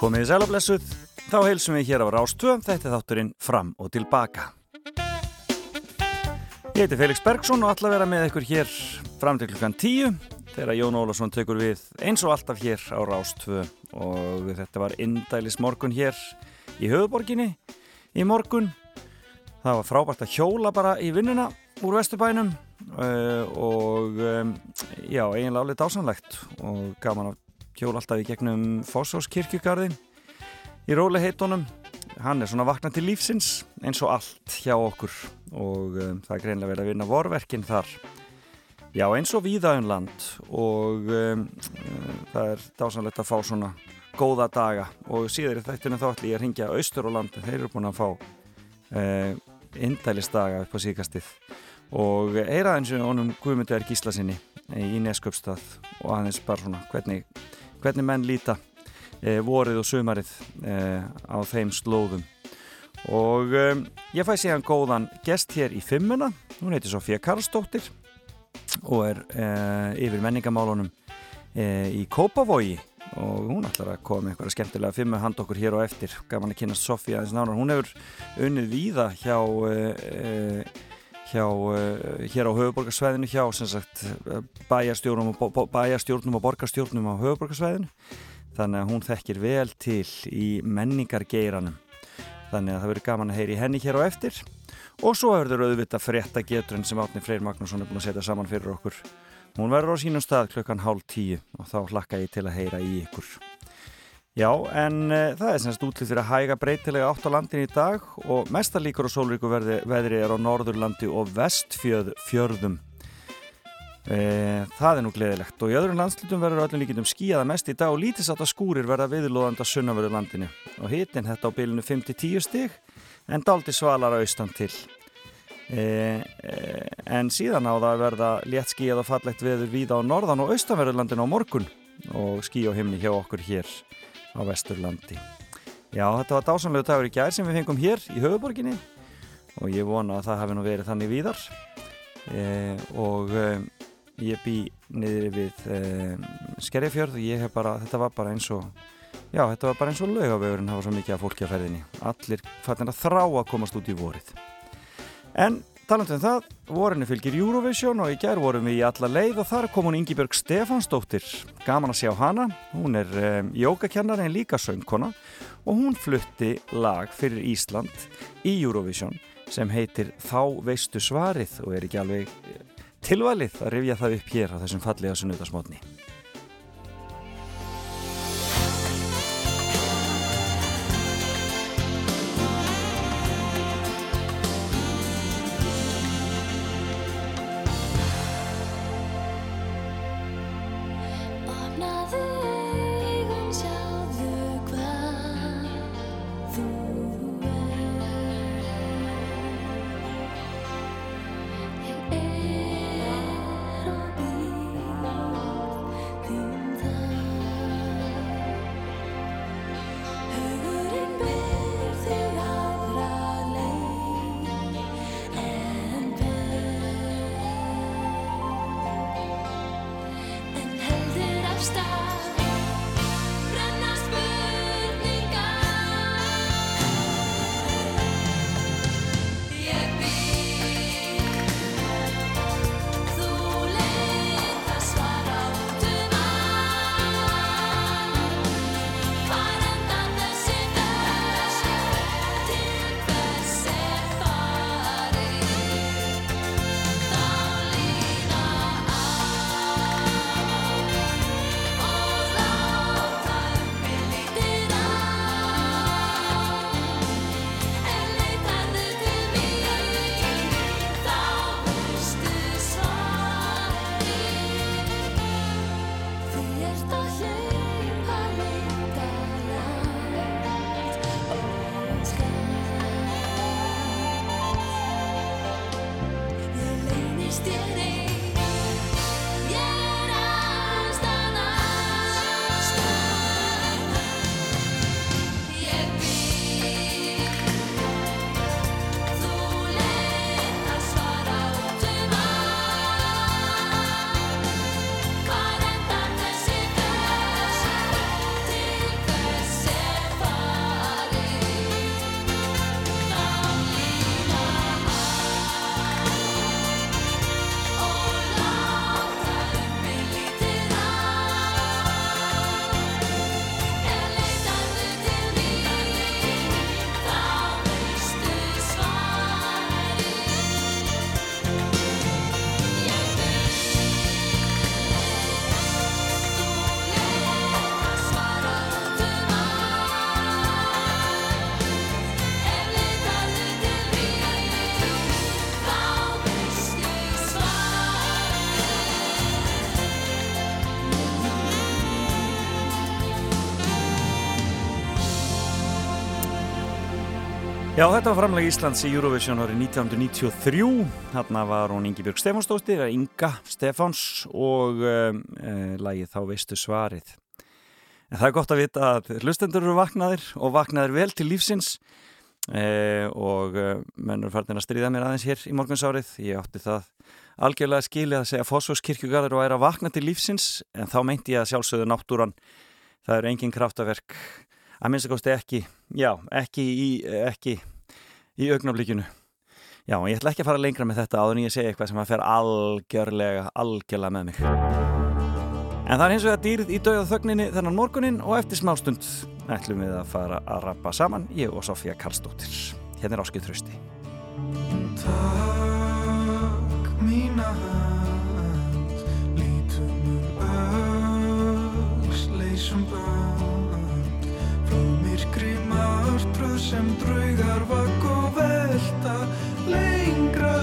Komið í sælablessuð, þá heilsum við hér á Rástvö, þetta er þátturinn Fram og Tilbaka. Ég heiti Felix Bergsson og ætla að vera með ykkur hér fram til klukkan tíu þegar Jón Ólarsson tekur við eins og alltaf hér á Rástvö og þetta var indælis morgun hér í höfuborginni í morgun. Það var frábært að hjóla bara í vinnuna úr Vesturbænum uh, og já, eiginlega alveg dásanlegt og gaman að hjóla alltaf í gegnum Fossháskirkjugarðin í róli heitunum hann er svona vakna til lífsins eins og allt hjá okkur. Og um, það er greinlega verið að vinna vorverkin þar. Já eins og víðaunland um og um, um, það er dásanlegt að fá svona góða daga. Og síðar í þættinu þá ætlum ég að ringja austur á landi, þeir eru búin að fá uh, indælisdaga upp á síkastið og heyra eins og honum Guðmundur Gíslasinni í Nesköpstað og aðeins bara svona hvernig hvernig menn líta e, vorið og sumarið e, á þeim slóðum. Og e, ég fæ síðan góðan gest hér í fimmuna. Hún heitir Sofía Karlsdóttir og er yfir menningamálunum í Kópavogi. Og hún ætlar að koma með eitthvað skemmtilega fimmu hand okkur hér og eftir. Gaman að kynast Sofía aðeins nánar. Hún hefur unnið víða hjá hjá, hér á höfuborgarsvæðinu hjá sagt, bæjarstjórnum, og, bæjarstjórnum og borgarstjórnum á höfuborgarsvæðinu þannig að hún þekkir vel til í menningargeiranum. Þannig að það verður gaman að heyri henni hér á eftir. Og svo verður auðvitað frétta geturinn sem Átni Freyr Magnússon er búin að setja saman fyrir okkur. Hún verður á sínum stað klukkan hálf tíu og þá hlakka ég til að heyra í ykkur Já, en uh, það er semst útlýtt fyrir að hæga breytilega átt á landin í dag og mestarlíkur og sólríku veðri er á Norðurlandi og vestfjörðum. E, það er nú gleðilegt og í öðrum landslutum verður öllum líkindum skíaða mest í dag og lítisátt að skúrir verða viðlóðanda sunnavöru landinu og hitin þetta á bylunu 5-10 stig en daldi svalar á austan til. E, e, en síðan á það verða létt skíað og fallegt veður víða á norðan og austanverðu landinu á morgun og skí á himni hjá okkur hér á Vesturlandi. Já, þetta var dásamlegu dagur í gær sem við fengum hér í höfuborginni og ég vona að það hefði nú verið þannig víðar. E, og e, ég bý niður við e, Skerjafjörð og ég hef bara, þetta var bara eins og já, þetta var bara eins og laugavegurinn það var svo mikið af fólki að ferðinni. Allir fattin að þrá að komast út í vorið. En Talandu um það, vorinu fylgir Eurovision og í gerð vorum við í alla leið og þar kom hún Ingi-Björg Stefansdóttir. Gaman að sjá hana, hún er um, jógakennari en líka söngkona og hún flutti lag fyrir Ísland í Eurovision sem heitir Þá veistu svarið og er ekki alveg eh, tilvalið að rifja það upp hér á þessum fallega sunnudasmotni. Já, þetta var framlega Íslands í Eurovision árið 1993. Þarna var hún Ingi Björg Stefánsdóttir, Inga Stefáns og um, e, lagið Þá veistu svarið. En það er gott að vita að hlustendur eru vaknaðir og vaknaðir vel til lífsins e, og e, mennur farnir að stríða mér aðeins hér í morgunsárið. Ég átti það algjörlega skilið að segja fósfórskirkjugarður og er að vakna til lífsins en þá meinti ég að sjálfsögðu náttúran. Það er engin kraftaverk að minnst að kosti ekki, já, ekki í, ekki í augnablíkinu. Já, ég ætla ekki að fara lengra með þetta áður en ég segja eitthvað sem að fer algjörlega, algjörlega með mig. En það er og það dýrið í dauða þögninni þennan morgunin og eftir smástund ætlum við að fara að rappa saman, ég og Sofía Karlsdóttir. Hérna er Áskil Trösti. Takk mína martröð sem draugar vakk og velta, lengra,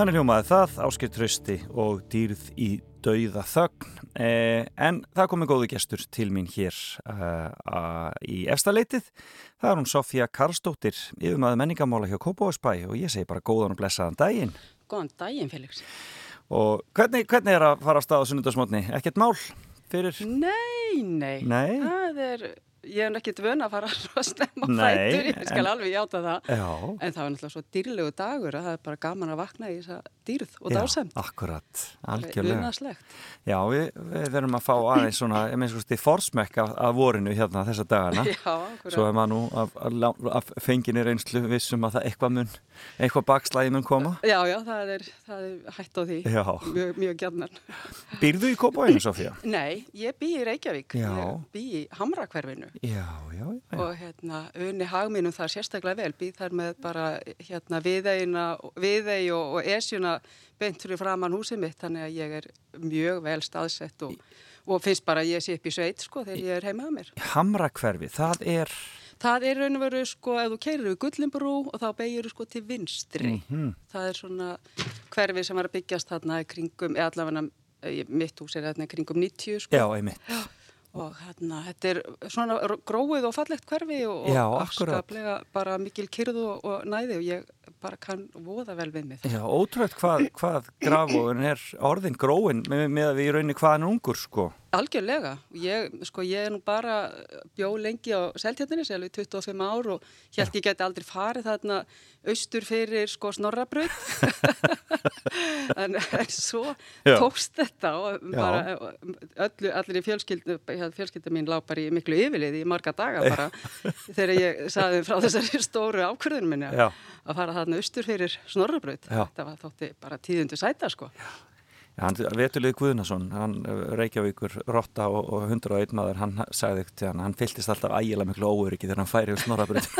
Þannig hljómaði það, áskipt trösti og dýrð í dauða þögn. Eh, en það komi góðu gestur til mín hér uh, í efstaleitið. Það er hún Sofía Karlsdóttir, yfirmaður menningamála hjá Kópavósbæ og ég segi bara góðan og blessaðan daginn. Góðan daginn, Felix. Og hvernig, hvernig er að fara á stað á sunnundasmotni? Ekkert mál fyrir? Nei, nei. Nei? Það er ég er ekki dvön að fara á Nei, fætur, ég skal en- alveg játa það. Já, En það var náttúrulega svo dýrlegu dagur að það er bara gaman að vakna í þessa dýrð og já, dásamt. akkurat, algjörlega. Já, við, við verðum að fá aðeins svona, ég meins sko, forsmekk af, af vorinu hérna þessa dagana. Já, akkurat. Svo er maður nú af, af, af fenginni reynslu vissum að það eitthvað mun, eitthvað bakslæði mun koma. Já, já, það er, það er hætt á því. Já. Mjög, mjög gjarnan. Býrðu í Kópavóinu, Sofía? Nei, ég bý í Reykjavík. Já. Ég bý í Hamrakverfinu. Já, já, já. og hérna unni hagminum það sérstaklega vel býð þar með bara hérna viðeina, viðei og, og esjuna beint fyrir framann húsið mitt þannig að ég er mjög vel staðsett og, og finnst bara að ég sé upp í sveit sko þegar ég er heima að mér. Hamrakverfi, það er, Það er raun og veru sko ef þú keirir við Gullinbrú og þá beigir þú sko til vinstri. Mhm. Það er svona hverfi sem var að byggjast þarna í kringum, eða allavega mitt hús er þarna í kringum 90 sko. já, einmitt. Og hérna, þetta er svona gróið og fallegt hverfi og, og afskaplega bara mikil kyrðu og, og næði og ég bara kann voða vel við mig. Já, ótrúlega hvað, hvað grafóðun er orðin gróin með, með að við í rauninni hvaðan ungur, sko. Algjörlega. Ég, sko, ég er nú bara bjó lengi á seltjarninni, selvi 25 ár og held ég geti aldrei farið þarna austur fyrir sko snorrabraut. en, en svo Já. tókst þetta og bara öllu, allir í fjölskyldu, fjölskyldu mín lá bara í miklu yfirlið í marga daga bara þegar ég saði frá þessari stóru ákvörðunum minni Já. Að fara þarna austur fyrir snorrabraut. Já. Þetta var þótti bara tíðundu sæta sko. Já, hann, Vetulið Guðnason, hann Reykjavíkur Rotta og, og 101 maður, hann sagði hann, hann fylltist alltaf ægilega miklu óöryggi þegar hann færi úr snorabrið.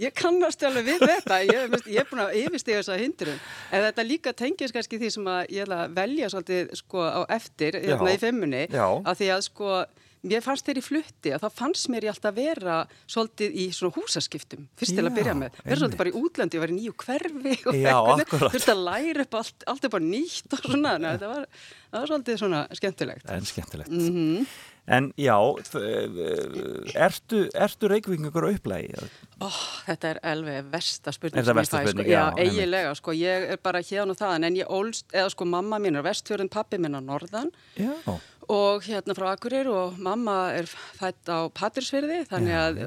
Ég kannast alveg við þetta, ég, ég er búin að yfirstiga þessa hindrun. En þetta líka tengis kannski því sem að ég ætla að velja svolítið sko á eftir, hérna Já. í femmunni, Já. að því að sko, mér fannst þeir í flutti að það fannst mér ég alltaf vera svolítið í svona húsaskiptum, fyrst til að byrja með. Einmitt. svolítið bara í útlandi, var í nýju hverfi og eitthvað, þurfti að læra upp allt, allt er bara nýtt og svona, Nei, þetta var, það var svolítið svona skemmtilegt. En skemmtilegt. Mhm. En já, þ- ertu, ertu Reykjavíkingur á upplægi? Ó, þetta er alveg versta spurning Er það sem ég versta fæ, sko. Já, Já, eiginlega, sko, ég er bara hérna og þaðan, en ég ólst, eða sko mamma mín er vestfjörðin, pappi minn á norðan Já. og hérna frá Akureyri og mamma er fætt á Patrísfjörði, þannig að,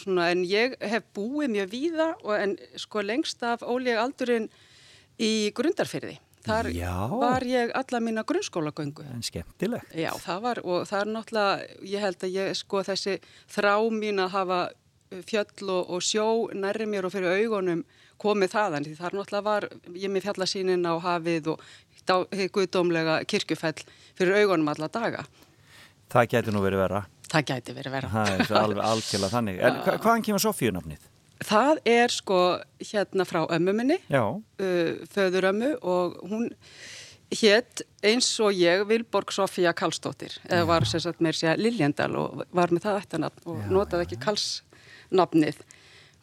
svona, en ég hef búið mjög víða og en sko lengst af ólega aldurinn í Grundarfjörði. Þar Já. var ég alla mína grunnskólagöngu. En skemmtilegt. Já, það var, og það er náttúrulega, ég held að ég, sko, þessi þrá mín að hafa fjöll og, og sjó nærri mér og fyrir augunum komið þaðan, því það er náttúrulega var, ég með fjallasýnin á hafið og dá- hið guðdómlega kirkjufell fyrir augunum alla daga. Það getur nú verið vera. Það gæti verið vera. Það er alveg algjörlega þannig. En hva, hvaðan kemur Sofíunafnið? Það er sko hérna frá ömmu minni, Já. uh, föðurömmu og hún hétt eins og ég Vilborg Sofía Karlsdóttir eða var sem sagt meir sér Liljendal og var með það eftirnafn og notaði ekki Karlsnafnið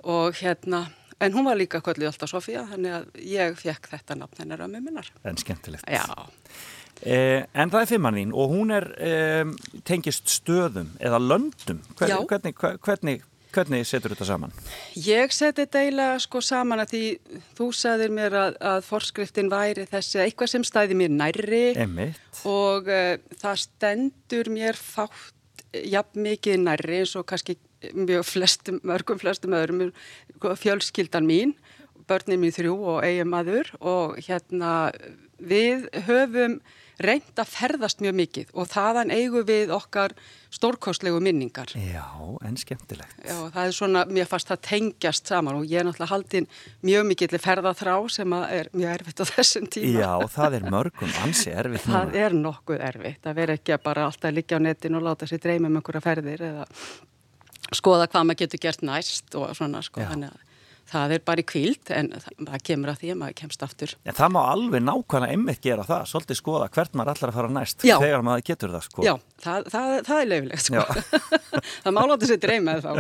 og hérna en hún var líka kvöldið alltaf Sofía þannig að ég fekk þetta nafn hennar ömmu minnar. En skemmtilegt. Já, Eh, en það er fimmann þín og hún er eh, tengist stöðum eða löndum. Já. Hvernig, hvernig, hvernig, setur þetta saman? ég seti þetta eiginlega sko saman að því þú sagðir mér að, að forskriftin væri þessi eitthvað sem stæði mér nærri Emmitt. og uh, það stendur mér fátt jafn mikið nærri eins og kannski mjög flestum, mörgum flestum öðrum fjölskyldan mín börnin mín þrjú og eigin maður og hérna við höfum reynd að ferðast mjög mikið og þaðan eigum við okkar stórkostlegu minningar. Já, en skemmtilegt. Já, það er svona, mér fannst það tengjast saman og ég er náttúrulega haldinn mjög mikill ferðaþrá sem er mjög erfitt á þessum tíma. Já, það er mörgum ansi erfitt Það er nokkuð erfitt að vera ekki að bara alltaf liggja á netinu og láta sér dreyma um einhverja ferðir eða skoða hvað maður getur gert næst og svona sko. Þannig að það er bara í kvíld en það, kemur að því að maður kemst aftur. En það má alveg nákvæmlega einmitt gera það, svolítið skoða hvert maður allar að fara næst Já. þegar maður getur það sko. Já, það, það, það er leifilegt sko. Það má láta sér dreyma þá.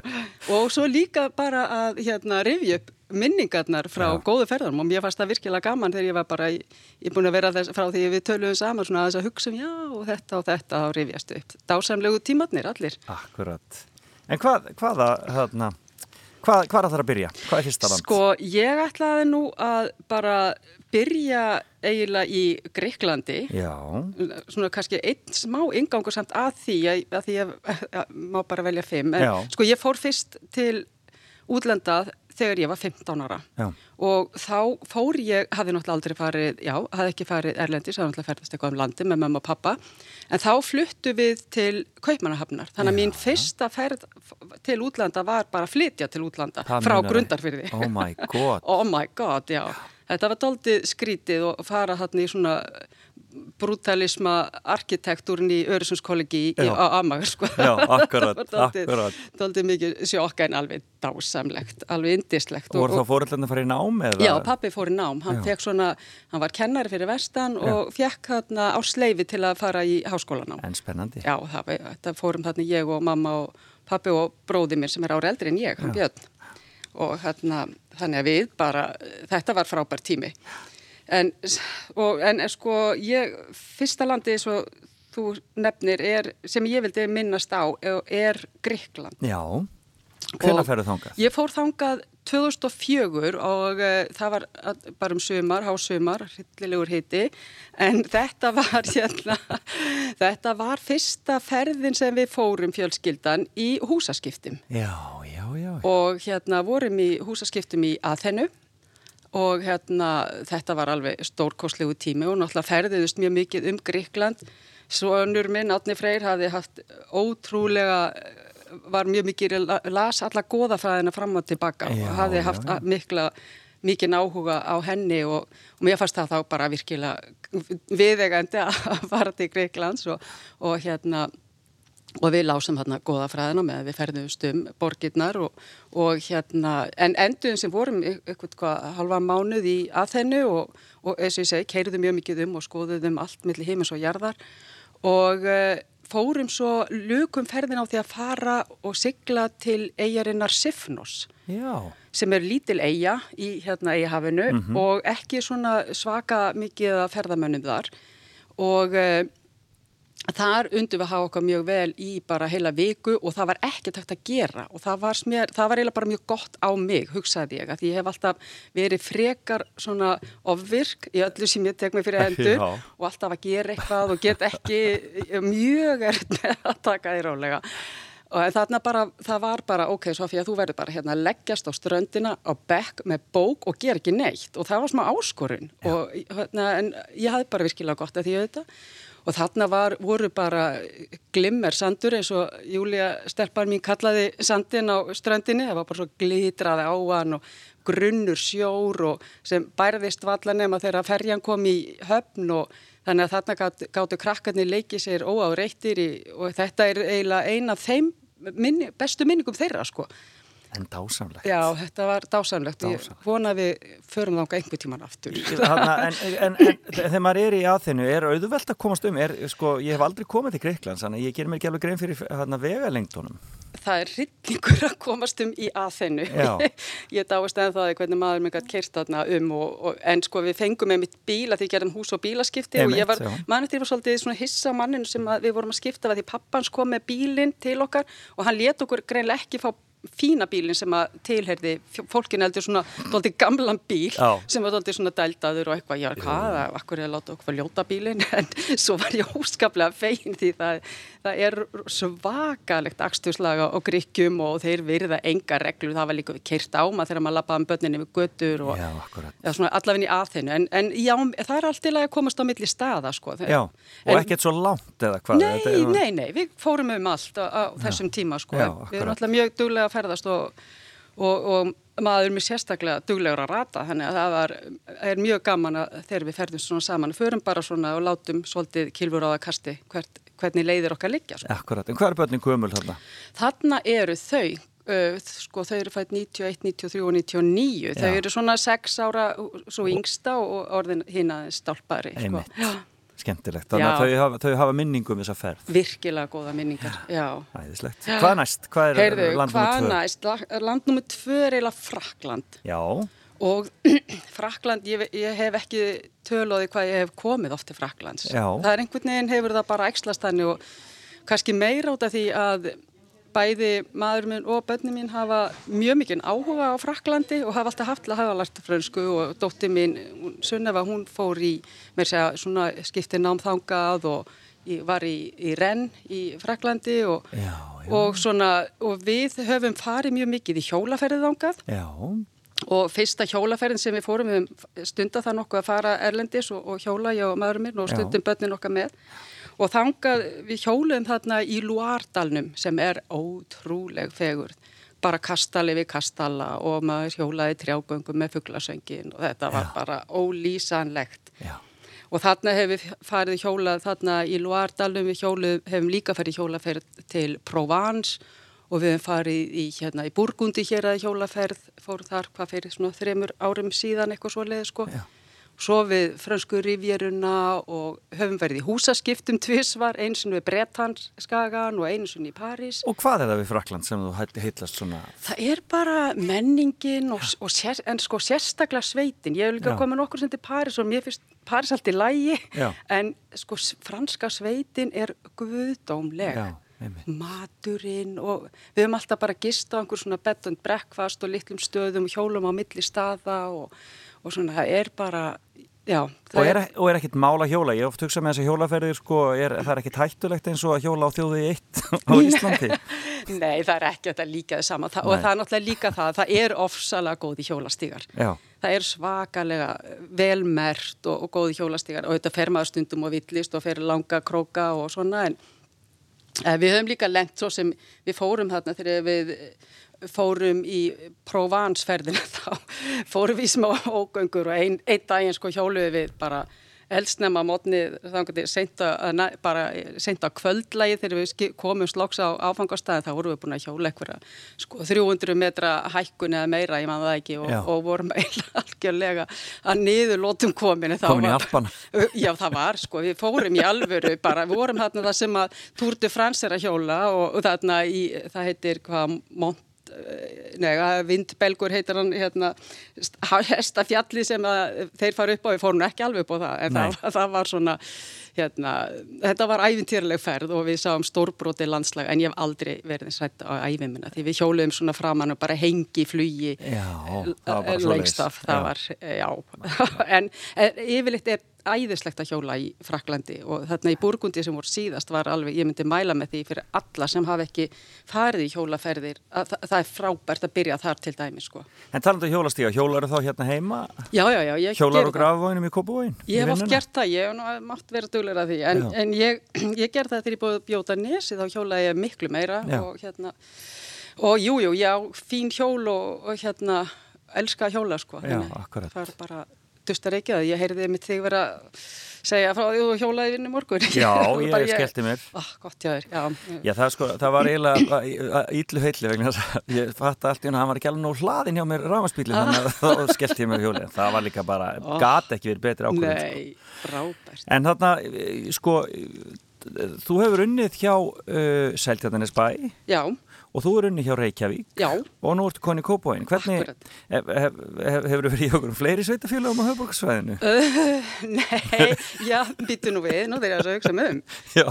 Og svo líka bara að hérna rifja upp minningarnar frá Já. góðu ferðarum og mér fannst það virkilega gaman þegar ég var bara, í, ég er búin að vera þess, frá því við töluðum saman svona að þess að hugsa um já og þetta og þetta og rifjast upp. Dásamlegu tímatnir allir. Akkurat. En hvað, hvaða, hérna, hvað, hvað er það að byrja? Hvað er fyrsta land? Sko, ég ætlaði nú að bara byrja eiginlega í Greiklandi Já, svona kannski einn smá ingangur samt að því að, að því ég að, má bara velja fimm en sko ég fór fyrst til útlanda þegar ég var 15 ára já, og þá fór ég, hafði náttúrulega aldrei farið, já, hafði ekki farið erlendis, hafði náttúrulega ferðast eitthvað um landi með mamma og pappa, en þá fluttu við til Kaupmannahafnar, þannig að mín fyrsta ferð til útlanda var bara að flytja til útlanda Það frá munar. grundarfyrði. oh my god Oh my god. Þetta var doldið skrítið og fara hann í svona brutalisma arkitektúrin í Öresundskollegi í- Já. á Amager, sko. Já, akkurat, Það var akkurat. Dálítið mikið sjokka en alveg dásamlegt, alveg indislegt. Og voru þá fóröldarnir að fara í nám eða? Já, pappi fór í nám, hann Já. fekk svona, hann var kennari fyrir vestan og fekk þarna á sleifi til að fara í háskólanám. En spennandi Já, það, þetta fórum þarna ég og mamma og pappi og bróði mér sem er ári eldri en ég, hann Björn. Og þarna, þannig að við bara, þetta var frábær tími. En, og, en sko, ég, fyrsta landi og þú nefnir er, sem ég vildi minnast á, er Gríkland. Já, hvenær Og ferðu þangað? Ég fór þangað 2004 og uh, það var að- bara um sumar, hásumar, hryllilegur hiti, en þetta var hérna, þetta var fyrsta ferðin sem við fórum fjölskyldan í húsaskiptum. Já, já, já. Og hérna vorum í húsaskiptum í Aþenu og hérna þetta var alveg stórkoslegu tími og náttúrulega ferðiðust mjög mikið um Gríkland Svonur minn, Átni Freyr, hafði haft ótrúlega var mjög mikið, las alla goðafræðina fram og tilbaka Já, og hafði já, haft já. mikla mikið áhuga á henni og, og mér fannst það þá bara virkilega viðegandi að fara til Greiklands og, og hérna og við lásum hérna goða fræðina með að við ferðumst um borgirnar og, og hérna, en enduðum sem vorum y- eitthvað hvað, halva mánuð í aðhennu og, og eins og ég segi, keiriðum mjög mikið um og skoðuðum allt millir heimins og jarðar. Og uh, fórum svo lukum ferðin á því að fara og sigla til eigarinnar Sifnos Já, sem er lítil eiga í hérna eigahafinu og ekki svona svaka mikið að ferðamönnum þar. Og uh, þar undur við að hafa okkar mjög vel í bara heila viku og það var ekkert hægt að gera og það var, smér, það var eiginlega bara mjög gott á mig, hugsaði ég, að ég hef alltaf verið frekar svona ofvirk í öllu sem ég tek mig fyrir hendur Já. og alltaf að gera eitthvað og get ekki mjög er með að taka því rálega og þarna bara, það var bara ok, Sofía, þú verður bara hérna að leggjast á ströndina á bekk með bók og gera ekki neitt. Og það var smá áskorun. Og hérna, en ég hafði bara virkilega gott að því auðvitað og þarna var, voru bara glimmer sandur eins og Júlia stelpar mín kallaði sandin á ströndinni, það var bara svo glitraði á hann og grunnur sjór og sem bærðist valla nema þegar ferjan kom í höfn og þannig að þarna gáttu, gáttu krakkarnir leikið sér óáreittir og þetta er eiginlega eina af þeim minni, bestu minningum þeirra sko. En dásamlegt Já, þetta var dásamlegt. Ég Dásamlegt. vona að við förum þánga einhver tíman aftur. Þarna, en, en, en þegar maður er í aðþinu er auðvelt að komast um er, sko, ég hef aldrei komið til Greiklands þannig að ég ger mér ekki alveg grein fyrir hérna, vegalengdunum Það er hryllingur að komast um í aðþennu. Já. ég dáist eða það hvernig maður með gætt kert þarna um og, og, en sko við fengum með mitt bíl að því gerðum hús og bílaskipti og Einmitt, ég var, já. mann eftir ég var svolítið svona hissa manninu sem að við vorum að skipta fína bílinn sem að tilherði fólkin heldur svona dóldi gamlan bíl Já. sem var dóldi svona dældaður og eitthvað, já, hvað, akkur er að láta okkur ljóta bílinn, en svo var ég óskaplega fegin því það, það er svakalegt axturslaga og gríkjum og þeir virða enga reglur, það var líka keirt á maður þegar maður lappaði um börninni við götur og Já, Já, svona allavegni að þeinu, en, en já, það er allt til að komast á milli staða, sko. Já, og En- ekkert svo langt eða hvað Nei, nei, nei, við fórum um allt á, á þessum tíma, sko. Að ferðast og, og, og maður er mér sérstaklega duglegur að rata, þannig að það var, er mjög gaman að þegar við ferðum svona saman, förum bara svona og látum svolítið kilfur á það kasti hvert, hvernig leiðir okkar liggja, sko. Akkurat, en hvað er börnin gömul þarna? Þarna eru þau, uh, sko þau eru fætt 91, 93 og 99, þau Já. eru svona 6 ára svo yngsta og orðin hinn aðeins stálpari. Sko. Einmitt. Já, Skemmtilegt, þannig að þau hafa, þau hafa minningu um þessa ferð virkilega góða minningar, já. Æðislegt. Hvað næst? Hvað er Heyrðu, land hvað nummer tvö? næst? La- Land nummer tvö er eiginlega Frakland Já, og Frakland, ég, ég hef ekki töluði hvað ég hef komið oft til Fraklands. Já. Það er einhvern veginn hefur það bara ekslast þannig og kannski meira út af því að bæði maður minn og bönni mín hafa mjög mikinn áhuga á Fraklandi og hafa alltaf haft að hafa lært frönsku og dótti mín, Sunneva, hún fór í, mér segja, svona skipti námþangað og í, var í, í Renn í Fraklandi og, Já, já. og svona, og við höfum farið mjög mikið í hjólaferðið Já, og fyrsta hjólaferðin sem við fórum við höfum stundað það nokkuð að fara erlendis og, og hjóla ég og maðurinn minn og stundum börnin okkar með og þangað við hjóluðum þarna í Luardalnum sem er ótrúleg fegur bara kastali við kastala og maður hjólaði trjágöngum með fugglasöngin og þetta var Já. bara ólýsanlegt já, og þarna hefur við farið hjólað þarna í Luardalum við hjóluðum, hefum líka farið hjólaferð til Provence og við hefum farið í, hérna, í Burgundi hér að hjólaferð, fórum þar hvað fyrir svona þremur árum síðan eitthvað svo leið sko. Já. Svo við frönsku rivjeruna og höfum verið í húsaskiptum tvisvar, eins og við Bretanskagan og eins og í París. og hvað er það við Frakland sem þú heit- heitlast svona Það er bara menningin og, og sér, en sko sérstaklega sveitin. Ég hef líka komið nokkur sem til París og mér finnst París allt í lægi Já. en sko franska sveitin er guðdómleg. Já. Maturinn og við höfum alltaf bara gist á einhver svona bed and breakfast og litlum stöðum og hjólum á milli staða og, og svona það er bara, já. Og er, og er ekkit mál að hjóla, ég hef oft hugsað með þess að hjólaferðir sko, er, það er ekkit hættulegt eins og að hjóla á þjóði eitt á Íslandi? Nei, það er ekki þetta líka það sama. Þa, og það er náttúrulega líka það, það er ofsalega góði hjólastígar. Já, Það er svakalega velmert og, og góði hjólastígar. Og þetta fer maður stundum og villist og fer langa króka og svona en við höfum líka lent svo sem við fórum þarna þegar við fórum í Provence-ferðina þá fórum við í smá ógöngur og einn ein daginn sko hjóluðu við bara eldsnemma mótni bara seint að kvöldlægi þegar við komum sloks á áfangastæðin þá vorum við búin að hjóla eitthvað sko 300 metra hækkun eða meira, ég man það ekki og, og vorum algjörlega að niður lótum komin Komin í Alpana. Já, það var sko, við fórum í alvöru bara, við vorum þarna það sem að Tour de France er að hjóla og, og þarna í, það heitir hvað, Mont eh, Nei, vindbelgur heitir hann hérna, hesta fjalli sem að þeir fara upp á, við fórum ekki alveg upp á það en það, það var svona hérna, þetta var æfintýrleg ferð og við sáum stórbróti landslag en ég hef aldrei verið sætt á æfimina því við hjóluðum svona framann og bara hengi flugi svo lengst af, það var, já, en, en yfirleitt er æðislegt að hjóla í Fraklandi og þarna í Burgundi sem voru síðast var alveg, ég myndi mæla með því fyrir alla sem hafa ekki farið í hjólaferðir, að, það, það er frábært að byrja þar til dæmi, sko. En talandu hjólastíga, hjólar þá hérna heima? Já, já, já, ég Hjólar og grafvóinum í Kópavóin Ég hef oft gert það, ég hef nú mátt duglega að því, en, en ég, ég gerði það þegar ég búið bjóta nesi, þá hjólaði ég miklu meira Já. og hérna, og jú, jú, já, fín hjól og, og hérna, elska hjóla, sko. Já, akkurat. Það er bara dustar ekki að ég heyrði mitt þig vera að segja frá því og hjólaði vinnu morgun. Já, Bara ég skellti mér Ah, gott hjá þér, já. Já, það, sko, það var eiginlega íllu heilli vegna þess að ég fatt allt í hún að hann var ekki alveg nóg hlaðin hjá mér rámaspílinn þannig að þá skellti ég mér hjólið það var líka bara, Oh. gat ekki verið betri ákvörðun sko. Nei, frábært. En þarna, eh, sko þú hefur unnið hjá uh, Seltjarnanes bæ Já, og þú hefur unnið hjá Reykjavík já, og nú ertu koni í Kópavóin hvernig, hef, hef, hef, hefur þú verið í okkur fleiri sveitafélagum á höfuborgarsvæðinu? nei, já, býtu nú við, nú þegar ég að hugsa mig um. Já,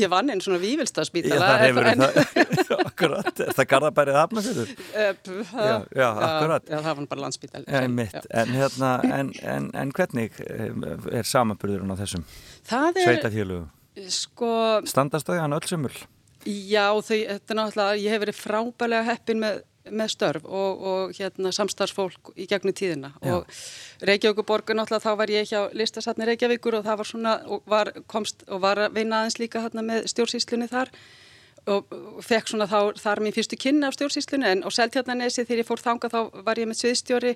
Ég vann einn svona já vívilstaðspítala. það hefur það akkurat, er það garðabærið hafnafjörður? Eh, p- Já, já, akkurat. Já, það var bara landsbítal. Já, mitt, en, hérna, en, en, en hvernig eh, er samanburðurinn á þessum Það er, sveitafélögum? sko, Standast þau hann öll sömul? Já, þau, þetta er náttúrulega, ég hef verið frábælega heppin með, með störf og, og hérna samstarfsfólk í gegnum tíðina Já. og Reykjavíkuborgur náttúrulega, þá var ég hjá listasatni Reykjavíkur og það var svona, og var, komst og var að vinna aðeins líka hérna með stjórnsýslunni þar og, fekk svona þá, þar mín fyrstu kynna af stjórnsýslunni en á Seltjarnanesi þegar ég fór þanga þá var ég með sviðstjóri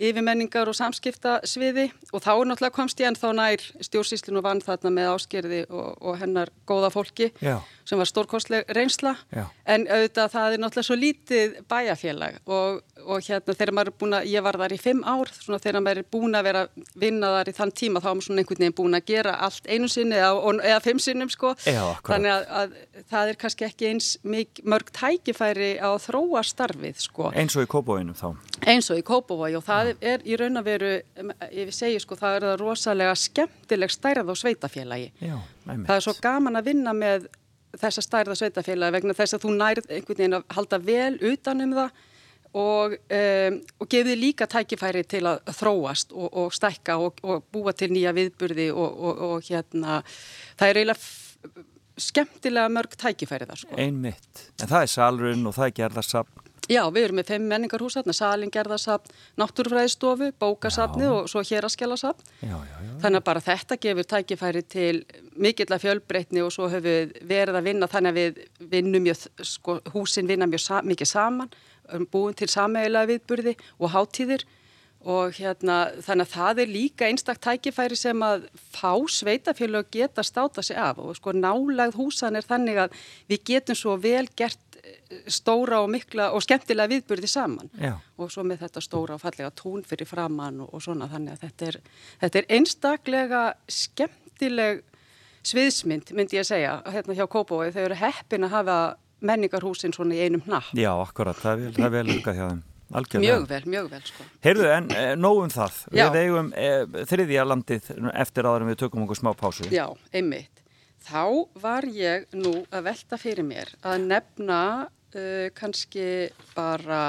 yfirmenningar og samskipta sviði og þá náttúrulega komst ég en þá nær stjórnsýslun og vann þarna með áskerði og, og hennar góða fólki Já. Sem var stórkostleg reynsla Já. en auðvitað það er náttúrulega svo lítið bæjarfélag og, og hérna þegar maður er búin að, ég var þar í fimm ár svona þegar maður er búin að vera vinna þar í þann tíma þá er maður svona einhvern veginn búin að gera allt einu sinni eða, eða fimm sinnum sko Já, þannig að, að það er kannski ekki eins mik, mörg tækifæri að þróa starfið sko Eins og í Kópavóinum þá? eins og í Kópavogi og það er í raun að veru, ég segi sko, það er það rosalega skemmtileg stærð á sveitafélagi. Já. Það er svo gaman að vinna með þessa stærða sveitafélagi vegna þess að þú nærð einhvern veginn að halda vel utanum það og, um, og gefið líka tækifæri til að þróast og, og stækka og, og búa til nýja viðburði og hérna það er eiginlega skemmtilega mörg tækifæri þar sko. Einmitt. En það er salrun og það er gerðarsapn. Já, við erum með fimm menningarhús þarna, salin, gerðarsapn, náttúrufræðistofu, bókasapni og svo já. Þannig að bara þetta gefur tækifæri til mikill að fjölbreytni og svo höfum við verið að vinna þannig að við vinnum mjög, sko, húsin vinna mjög sa mikið saman, búin til sameigilega viðburði og hátíðir. Og hérna þannig að það er líka einstak tækifæri sem að fá sveitafélög geta státa sig af. Og sko nálagð húsan er þannig að við getum svo vel gert stóra og mikla og skemmtilega viðburði saman Já. og svo með þetta stóra og fallega tún fyrir framann og, og svona þannig að þetta er, þetta er einstaklega skemmtileg sviðsmynd myndi ég að segja hérna hjá Kópói þau eru heppin að hafa menningarhúsin svona í einum hnapp Já, akkurat, það er vel, vel lukað hjá þeim. Algjörlega. mjög vel, mjög vel sko Heyrðu, en e, nóg um það. Já. Við eigum e, þriðja landið eftir en við tökum okkur smá pásu. Já, einmitt. Þá var ég nú að velta fyrir mér að nefna uh, kannski bara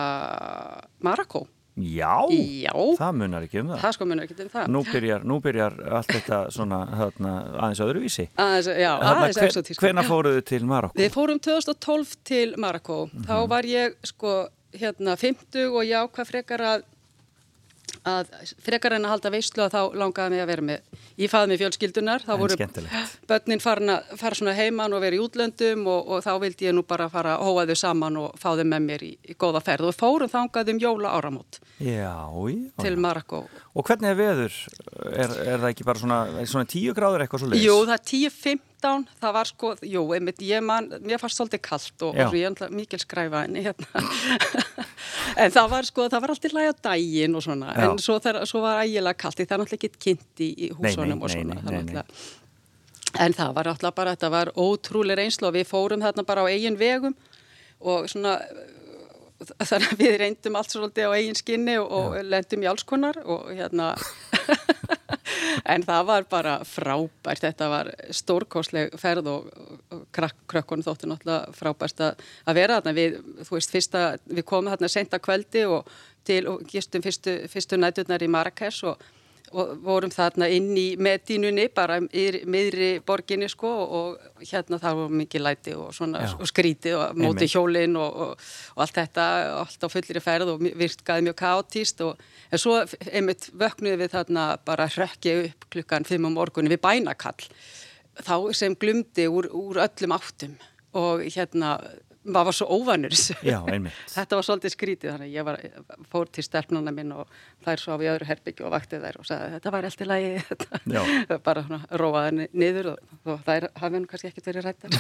Marokko. Já, Já, það munar ekki um það. það sko munur ekki um það. Nú byrjar, nú byrjar allt þetta svona hérna, aðeins öðruvísi. Aðeins, já, Þarna, aðeins hver- exotísku. Hvenær fóruðu til Marokko? Við fórum 2012 til Marokko. Þá var ég sko hérna 50 og já, hvað frekar að að frekar en að halda veislu að þá langaði mig að vera með í faðmi fjölskyldunar, þá En voru börnin farin að fara svona heiman og vera í útlöndum og, og þá vildi ég nú bara fara að hóa þau saman og fá þau með mér í, í góða ferð og fórum þangað um jóla áramót Já, já. til Marokko. Og hvernig er veður? Er, er það ekki bara svona, svona tíu gráður eitthvað svo leiðis? Jú, það er 10-15, það var sko, jú, einmitt, ég man, mér fannst svolítið kallt og, og ég er mikil skræfa en hérna, en það var sko, það var alltaf læg á daginn og svona, Já. en svo, þar, svo var ægilega kallt, það er náttúrulega ekki kynnt í, í húsunum og svona, það er náttúrulega, en það var alltaf bara, þetta var ótrúlega reynslu og við fórum þarna bara á eigin vegum og svona, þannig að við reyndum allt svolítið á eigin skinni og, og lendum í alls konar og hérna en það var bara frábært. Þetta var stórkosleg ferð og, og krökkun þóttu náttúrulega frábært að, að vera þarna. Við, veist, fyrsta, við komum þarna sent að kvöldi og til og gistum fyrstu, fyrstu næturnar í Marrakesh og og vorum þarna inn í medínunni bara í miðri borginni sko og hérna það var mikið læti og svona og skríti og móti hjólinn og, og, og allt þetta allt á fullir ferð og virkaði mjög kaotíst og en svo einmitt vöknuði við þarna bara hrökki upp klukkan fimm á morgunni við bænakall þá sem glumdi úr, úr öllum áttum og hérna maður var svo óvanur. Já. Þetta var svolítið skrítið þannig að ég var, fór til stelpnuna minn og þær svo á í öðru herbyggju og vakti þær og sagði þetta var allt í lagi. Já. bara svona róaði niður og, og þær hafi nú kannski ekkert verið rættar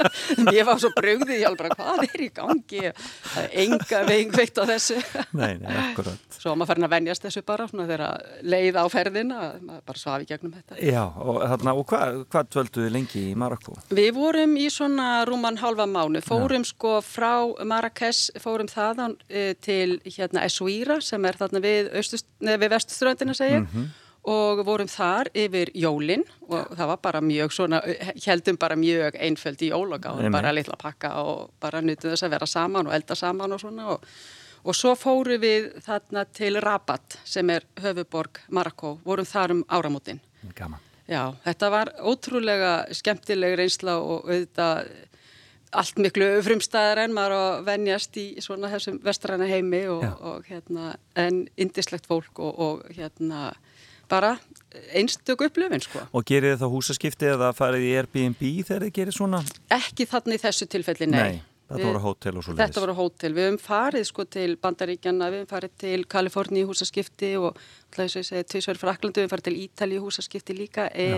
ég var svo brugðið ég alveg bara hvað er í gangi? Enga veginn veikt á þessu. Nei, nei, svo maður farin að venjast þessu bara svona þegar leið á ferðina maður bara svafi gegnum þetta. Já, og, þarna, og hvað hva dvölduðu lengi í Marokko? Við vorum í svona rúman halva mánu, fórum sko frá Marrakesh, fórum þaðan uh, til hérna Essuíra sem er þarna við, austust, neð, við vestuströndina segir og vorum þar yfir jólin og það var bara mjög svona, heldum bara mjög einföld í jól og bara litla pakka og bara nutum þess að vera saman og elda saman og svona. Og, og svo fórum við þarna til Rabat sem er höfuborg Marokko, vorum þar um áramótin. Gaman. Já, þetta var ótrúlega skemmtileg reynsla og auðvitað allt miklu frumstæðar en maður að venjast í svona þessum vestræna heimi og, og hérna, en indislegt fólk og, og hérna bara einstök upplöfin sko. Og gerir þá húsaskipti eða farið í Airbnb þegar þið gerir svona? Ekki þannig í þessu tilfelli, nei. þetta Við- voru hótel og svo leiðis. Þetta voru hótel. Við höfum farið sko til Bandaríkjana, við höfum farið til Kaliforni húsaskipti og tvisverð Fraklandi, við farið til Ítali húsaskipti líka e,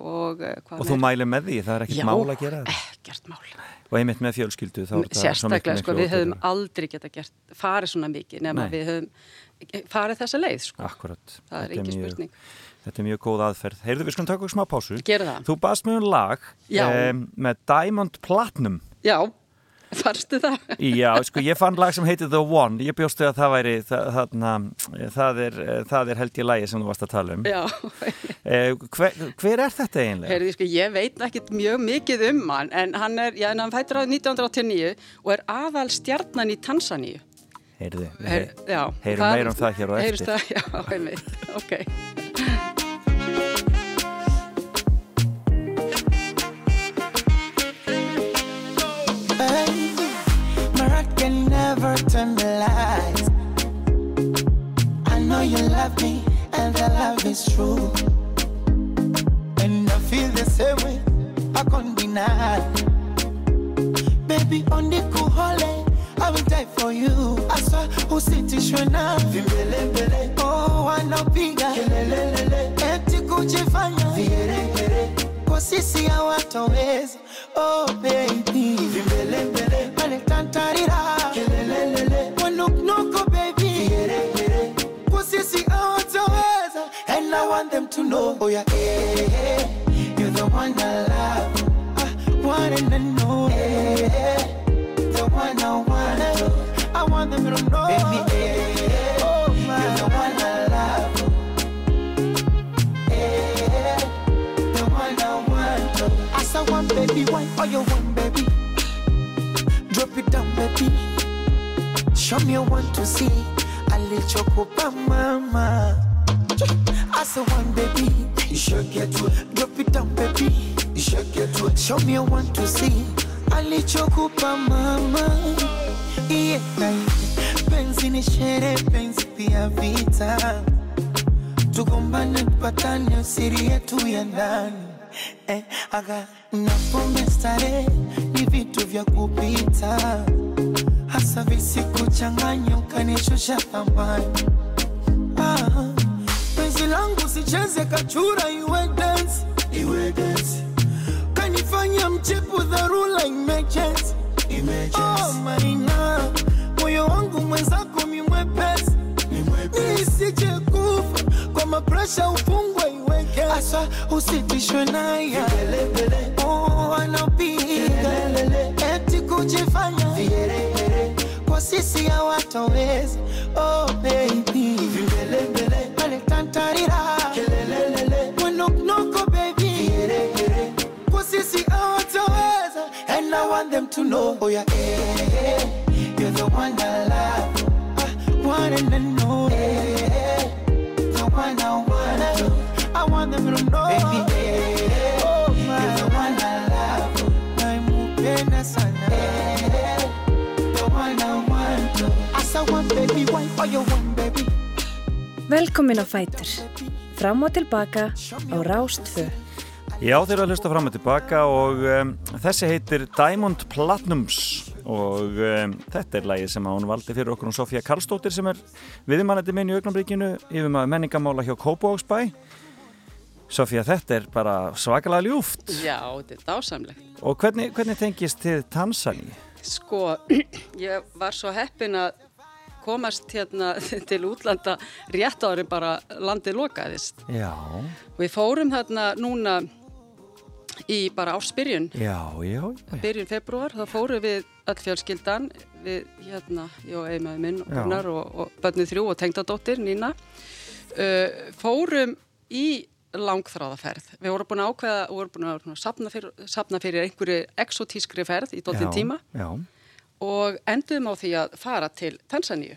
og eh, hvað Og þú mælir með því, það er ekkert mál að gera ekkert mál. Og einmitt með fjölskyldu Sérstaklega, sko, við höfum aldrei geta gert, farið svona mikið nema Nei. við höfum farið þessa leið, sko. Akkurat. Það er ekki mjög- spurning. Þetta er mjög góð aðferð. Heyrðu, við skulum taka okkur smá pásu. Þú baðst mjög um lag em, með Diamond Platinum. Já, Farstu það? Já, sko, ég fann lag sem heitir The One ég bjóstu að það væri það, þarna, það, er, það er held ég lagi sem þú varst að tala um Já, eh, hver, hver er þetta eiginlega? heyrðu, sko, ég veit ekkit mjög mikið um hann, en hann er, já, hann fættur á 1989 og er aðal stjarnan í Tansaníu. Heyrðu, Heyr, já, heyrum meira um það hér heyrist eftir. það, já, einmitt, ok. Love me, and the love is true. And I feel the same way, I can't deny. Baby, on the cool holiday, I will die for you. Oh, I saw usitishwe na vimbelembele. Oh, wanapiga eti kujifanya kwa sisi hawatoweza. Oh baby, vimbelembele, waletantarira them to know, oh yeah, eh, eh, you're the one I love, ah, one and I know, eh, the one I want, I want them to know, baby, eh, oh my, you're the one I love, the one I want. I want, baby, why all you want, baby? Drop it down, baby. Show me what to see. I you go, mama. As I want, baby. You should get to. Drop it down, baby. You should get to. Show me what to see. Go, mama. Yeah, penzi ni shere, penzi pia vita tugombane tupatane siri yetu ya ndani eh, aga na pombe starehe ni vitu vya kupita hasa visikuchanganya ukanishusha thamani ah, penzi langu sicheze kachura iwe dance. Iwe dance. Kanifanya mchepu dharura emergency oh, maina moyo wangu mwenzako mimwepesi nisije kufa. Kwa mapresha ufungwa iweke asa usitishwe naye. Oh, anapiga. Eti kujifanya. Kwa sisi hawatoweza. Oh baby aletantarira wanoknoko baby. Kwa sisi hawatoweza and I want them to know. Oh yeah. Eh, eh, you're the one I love. Ah, one and I know eh, the one I want I want them to know. Baby eh, oh my. You're the one I love. Naimupenda sana eh, the one I want as I want baby why all you want baby Velkomin á Fætur. Fram og tilbaka á Rástfö. Já, þeir eru að hlusta fram og tilbaka og um, þessi heitir Diamond Platinums og um, þetta er lagið sem hún valdi fyrir okkur um Sofía Karlsdóttir sem er viðmannandi minn í augnabríkinu yfir maður menningamála hjá Kópavóksbæ Sofía, þetta er bara svakalega ljúft Já, þetta er dásamlegt. og hvernig, hvernig tengist þið Tansaní? Sko, ég var svo heppin að komast hérna til útlanda rétt ári bara landið lokaðist. Já, Við fórum þarna núna í bara ársbyrjun, já, já, já. byrjun februar, þá fórum við öll fjölskyldan, við hérna, ég og eiginmaður minn og Já. Gunnar og, og bönnið þrjú og tengdadóttir Nína, uh, fórum í langþráðaferð. Við vorum búin að ákveða og vorum búin að safna fyrir, safna fyrir einhverju exotískri ferð í dóttin Já, tíma Já, og enduðum á því að fara til Tansaníu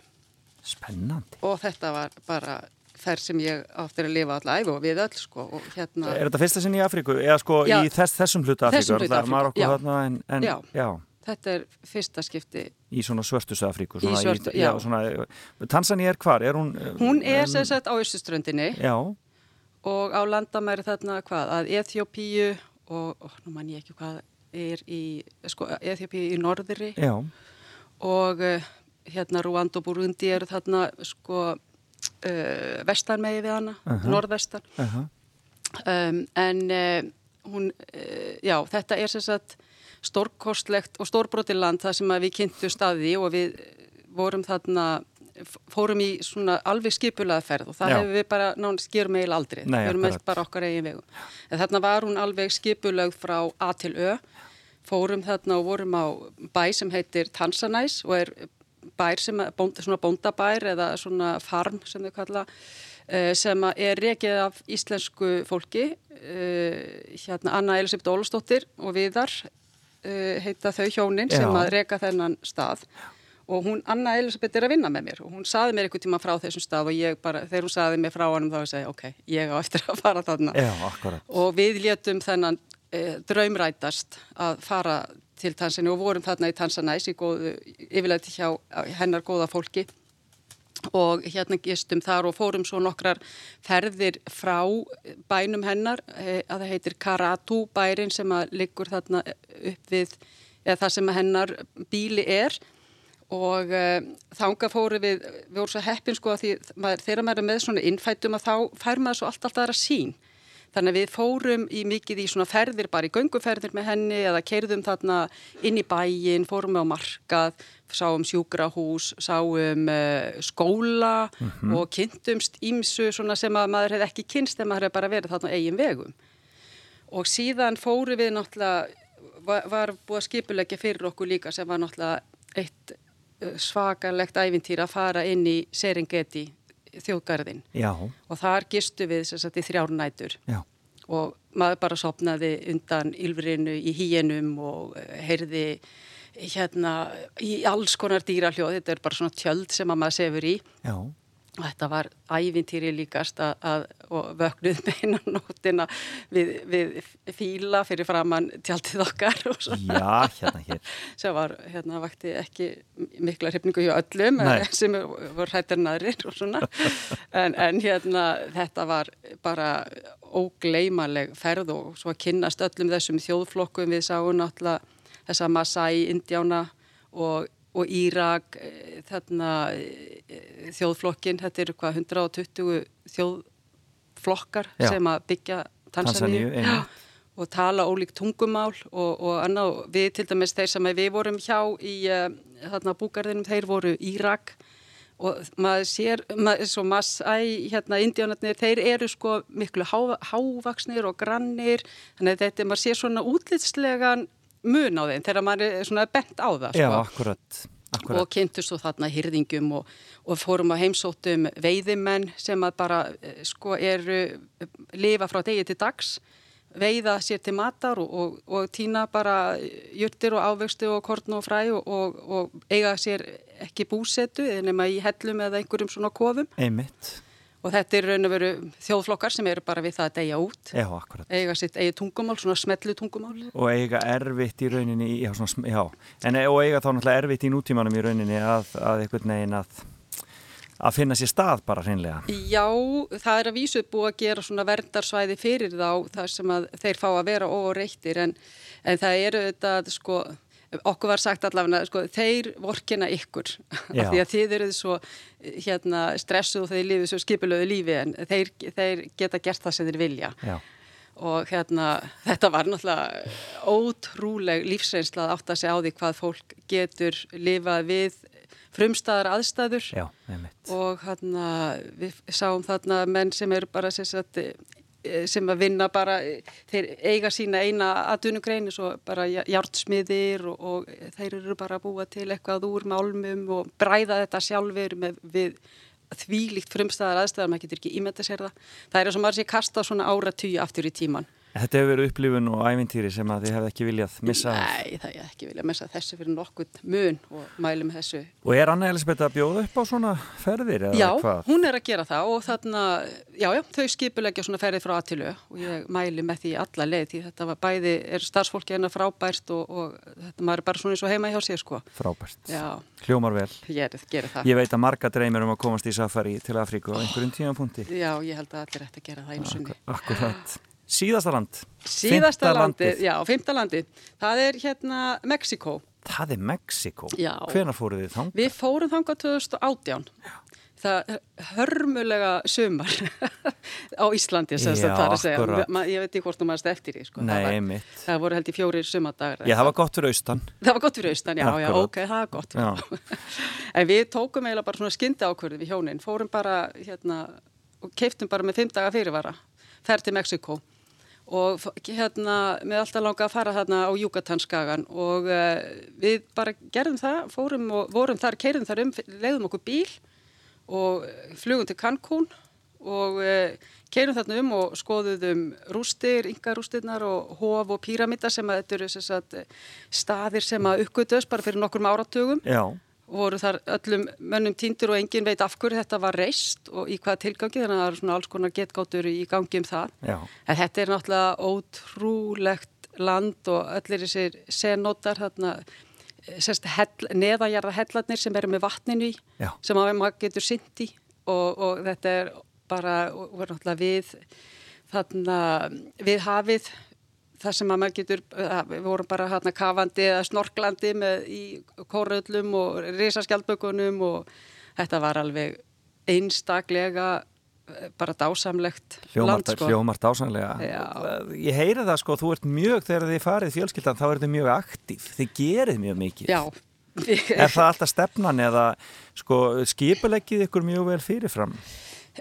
spennandi og þetta var bara ferð sem ég áttir að lifa allæf og við öll sko og hérna Er þetta fyrsta sinni í Afríku? Eða sko Já. í þess, þessum hluta Afríku Þessum er Afríku, já. þarna en, en Já. já. þetta er fyrsta skipti í svona svörtustu Afríku Í svona svörtu- já. svona, Tansaní er hvar? Er hún, hún er sem sagt á Östuströndinni Já, og á landamæri þarna hvað að Eþjópíu og, og nú man ég ekki hvað er í sko Eþjópíu í norðri. Já, og uh, hérna Rúand og Burundi eru þarna sko uh, vestan megi við hana, norðvestan. Uh um, en uh, hún, uh, já, þetta er sem sagt stórkostlegt og stórbrotir land það sem við kynntu staði og við eh, vorum þarna fórum í svona alveg skipulaða ferð og það hefur við bara nánast gerum meil aldrei, Nei, við erum öll bara okkar eigin vegum en þarna var hún alveg skipulögð frá A til Ö. Fórum þarna og vorum á bæ sem heitir Tansanæs og er bær sem bónd, svona bóndabær eða svona farm sem þau kalla uh, sem er rekið af íslensku fólki. Uh, hérna Anna Elisabeth Ólastóttir og Viðar uh, heita þau hjónin sem að reka þennan stað. og hún, Anna Elisabeth er að vinna með mér. Og hún saði mér einhvern tíma frá þessum stað og ég bara, þegar hún saði mér frá hann þá ég ok, ég á eftir að fara þarna. Já, og við létum þennan e, draumrætast að fara til Tansaníu og vorum þarna í Tansanæs í góðu, yfirleitt hjá hennar góða fólki. Og hérna gistum þar og fórum svo nokkrar ferðir frá bænum hennar e, að það heitir Karatu bærin sem að liggur þarna upp við eða það sem hennar bíli er og uh, þanga fóru við, við vorum svo heppin sko að því maður, þegar maður er með svona innfættum að þá fær maður svo allt alltaf aðra sín. Þannig að við fórum í mikið í svona ferðir, bara í gönguferðir með henni eða keirðum þarna inn í bæin, fórum við á markað, sáum sjúkrahús, sáum uh, skóla og kynntumst ímsu svona sem að maður hefði ekki kynst en maður hefði bara verið þarna eigin vegum. Og síðan fóru við náttúrulega, var, var búið að skipulegja fyrir okkur líka sem var náttúrulega eitt svakalegt ævintýr að fara inn í Serengeti þjóðgarðin Já, og þar gistu við sagt í þrjár nætur. Já, og maður bara sopnaði undan ylfrinu í híinum og eh, heyrði hérna í alls konar dýrahljóð, þetta er bara svona tjöld sem að maður sefur í. Já. Þetta var ævintýri líkast að, að vöknuð með einan nótina við, við fíla fyrir framann tjaldið okkar og svona Já, hérna hér. sem var, hérna, vakti ekki mikla hrifningu hjá öllum Nei. eh, sem voru hrættir naðrir og svona en, en hérna, þetta var bara ógleimaleg ferð og svo að kynnast öllum þessum þjóðflokkum við sáum náttúrulega þessa Masai, Indjána og, og Írak eh, þarna eh, þjóðflokkin, þetta eru hvað 120 þjóðflokkar Já. sem að byggja Tansaníu, og tala ólík tungumál og, og annað, við til dæmis þeir sem við vorum hjá í þarna búgarðinum, þeir voru Írak. Og maður sér, maður, svo Masai, hérna indjánarnir, þeir eru sko miklu há, hávaksnir og grannir, þannig að þetta, maður sér svona útlitslegan mun á þeim þegar maður er svona bent á það Já, sko akkurat. og akkurat. kynntust svo þarna hyrðingum og, og fórum að heimsóttum veiðimenn sem að bara eh, sko eru lifa frá degi til dags veiða sér til matar og, og, og týna bara jurtir og ávexti og korn og fræ og, og, og eiga sér ekki búsetu eða nema í hellum eða einhverjum svona kofum Einmitt. Og þetta er raun og veru þjóðflokkar sem eru bara við það að deyja út Já, akkurat. eiga sitt eigi tungumál, svona smetlu tungumál Og eiga erfitt í rauninni, já, svona, já. En, og eiga þá náttúrulega erfitt í nútímanum í rauninni að, að einhvern veginn að, að finna sér stað bara hreinlega. Já, það er að vísu búið að gera svona verndarsvæði fyrir þá þar sem að þeir fá að vera óreittir en, en það eru þetta sko, okkur var sagt allavega sko, þeir vorkina ykkur. Af því að þið eruð svo hérna, stressuð og þeir lifið svo skipulöðu lífi en þeir, þeir geta gert það sem þeir vilja. Já, og hérna þetta var náttúrulega ótrúleg lífsreynsla að átta sig á því hvað fólk getur lifað við frumstæðar aðstæður. Já, og hérna við sáum þarna menn sem eru bara eh, sem að vinna bara eh, þeir eiga sína eina aðdunugrein svo bara jártsmiðir og, og þeir eru bara að búa til eitthvað úr málmum og bræða þetta sjálfur með við þvílíkt frumstæðar aðstæðar, maður getur ekki ímynda sér það. Það er eins og maður sé kasta svona ára tíu aftur í tíman Þetta hefur verið upplifun og ævintýri sem að þið hefði ekki viljað missa. Nei, það er ekki vilja messa þessu fyrir nokkuð mun og mælum þessu Og er Anna Elisabeth að bjóða upp á svona ferðir Já, hvað? hún er að gera það og þarna, já, já, þau skipulegja svona ferðið frá aðtilu og ég mæli með því alla leið því þetta var bæði, er starfsfólki hennar frábært og, og þetta maður er bara svona eins og heima hjá sér sko. Frábært. Já, Hljómar vel. það. Ég veit að marga dreymir um að komast í safari til Afríku á einhverjum tímapunkti. Já, ég held að allir ætti að gera það einu sunni. Síðasta land. Síðasta landið. já, fymta landið, það er hérna Mexiko. Það er Mexiko. Já. Hvenær fóruð þið þang? Við fórum þangað 2018. Það er hörmulega sumar á Íslandi, sem Já, sagt það er að segja. akkurat. Ma, ég veit ekki hvort þú maður eftir því, sko. Nei, það, var, einmitt. það voru held í fjórir sumardagar. Já, það var gott fyrir austan. Það var gott fyrir austan, já, já, Akkurat. ok, það er gott. Já. en við tókum eiginlega bara svona skyndi ákvörðu við hjónin, fórum bara hérna og keiftum bara með fimm daga fyrirvara, ferð til Mexiko og hérna með alltaf langa að fara þarna á Júkatanskagan og uh, við bara gerðum það, fórum og vorum þar, keirðum þar um, leiðum okkur bíl og flugum til Cancún og uh, keirum þarna um og skoðuðum rústir, yngarústirnar og hof og píramida sem að þetta eru staðir sem að uppgötuðs bara fyrir nokkur áratugum. Já voru þar öllum mönnum týndur og engin veit af hverju þetta var reist og í hvaða tilgangi þannig að það eru svona alls konar getgáttur í gangi um það. Já. En þetta er náttúrulega ótrúlegt land og öllir þessir senótar þarna neðanjarða hellarnir sem eru með vatninu í Já. sem að maður getur synd í og, og þetta er bara, og verður náttúrulega við þarna við hafið það sem að maður getur, við vorum bara hérna kafandi eða snorklandi með í kóröðlum og risaskjaldbökunum og þetta var alveg einstaklega eh, bara dásamlegt Hljómar, land sko. Hljómar dásamlega. Já. Ég heyri það sko, þú ert mjög, þegar þið farið fjölskyldan, þá er þið mjög aktív, þið gerið mjög mikið. Já. Er það alltaf stefnan eða sko skipuleggið ykkur mjög vel fyrirfram?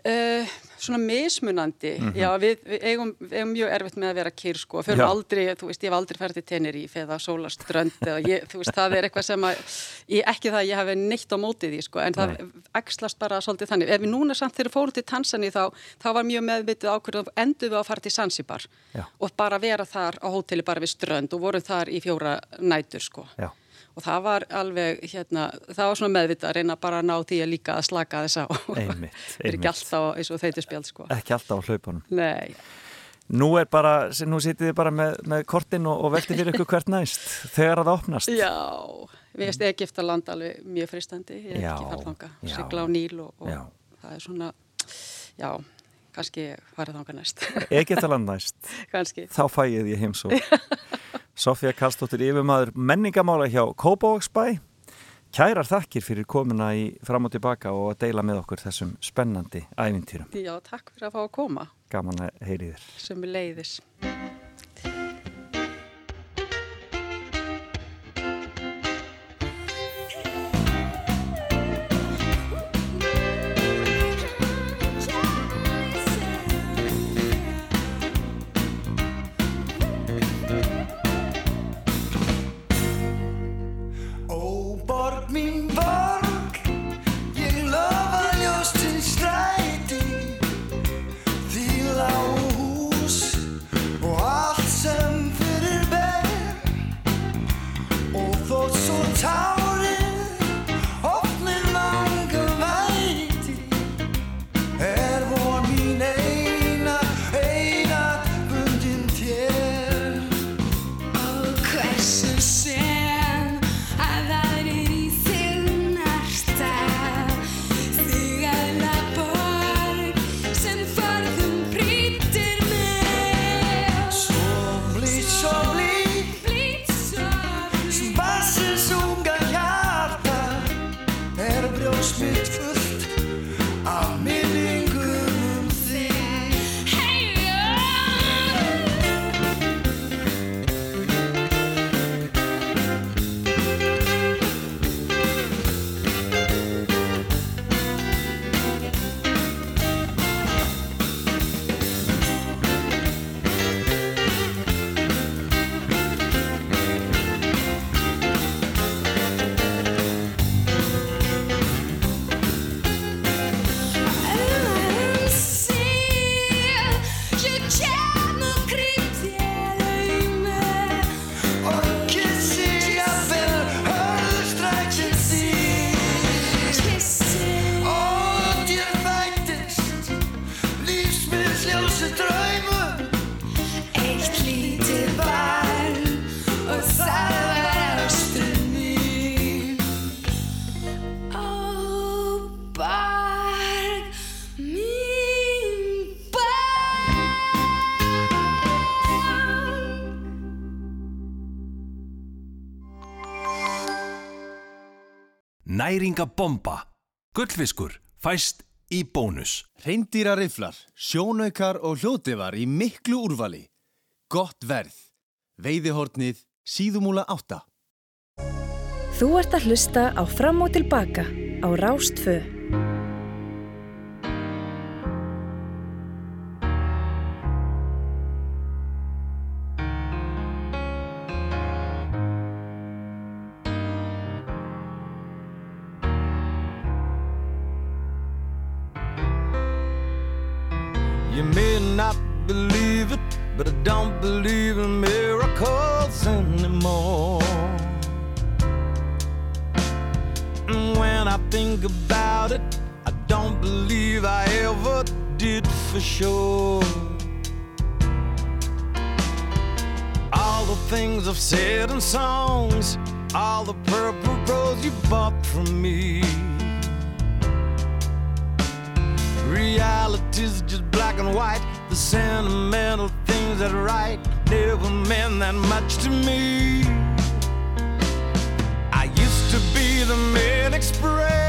Uh, svona mismunandi. Mm -hmm. já við, við, eigum, við eigum mjög erfitt með að vera kýr sko, fyrir aldrei, þú veist ég hef aldrei færið til Teneríf eða Sólaströnd eða ég, þú veist það er eitthvað sem að ég, ekki það að ég hef neitt á mótið í sko en það ekslast bara svolítið þannig. Ef við núna samt þegar fórum til Tansani þá, þá var mjög meðvitið ákveður endur við að fara til Zanzibar já. og bara vera þar á hóteli bara við strönd og vorum þar í fjóra nætur sko. Já og það var alveg, hérna, það var svona meðvitað að reyna bara að ná því að líka að slaka þess á. Einmitt, einmitt. Ekki alltaf eins og þeitir spjald, sko. Ekki alltaf á hlaupunum. Nei. Nú er bara, nú sitið þið bara með, með kortin og, og veltið fyrir ykkur hvert næst þegar það opnast. Já, við veist Egipta land alveg mjög fristandi, ég er já, ekki farlanga, já. sigla á Níl og, og það er svona, já, kannski farið þanga næst. Egipta land næst. kannski. Þá fæið ég heimsó. Sofía Kallstóttir yfirmaður menningamála hjá Kópavóksbæ. Kærar þakkir fyrir komuna í fram og tilbaka og að deila með okkur þessum spennandi ævintýrum. Já, takk fyrir að fá að koma. Gaman að heyri þér. Sem er leiðis. Næringabomba. Gullfiskur fæst í bónus. Reyndýrariflar, sjónaukar og hljóðdifar í miklu úrvali. Gott verð. Veiðihornið síðumúla átta. Þú ert að hlusta á Fram og Tilbaka á Rástfö. For sure. All the things I've said in songs, all the purple rose you bought from me. Reality's just black and white. The sentimental things that write never meant that much to me. I used to be the main express,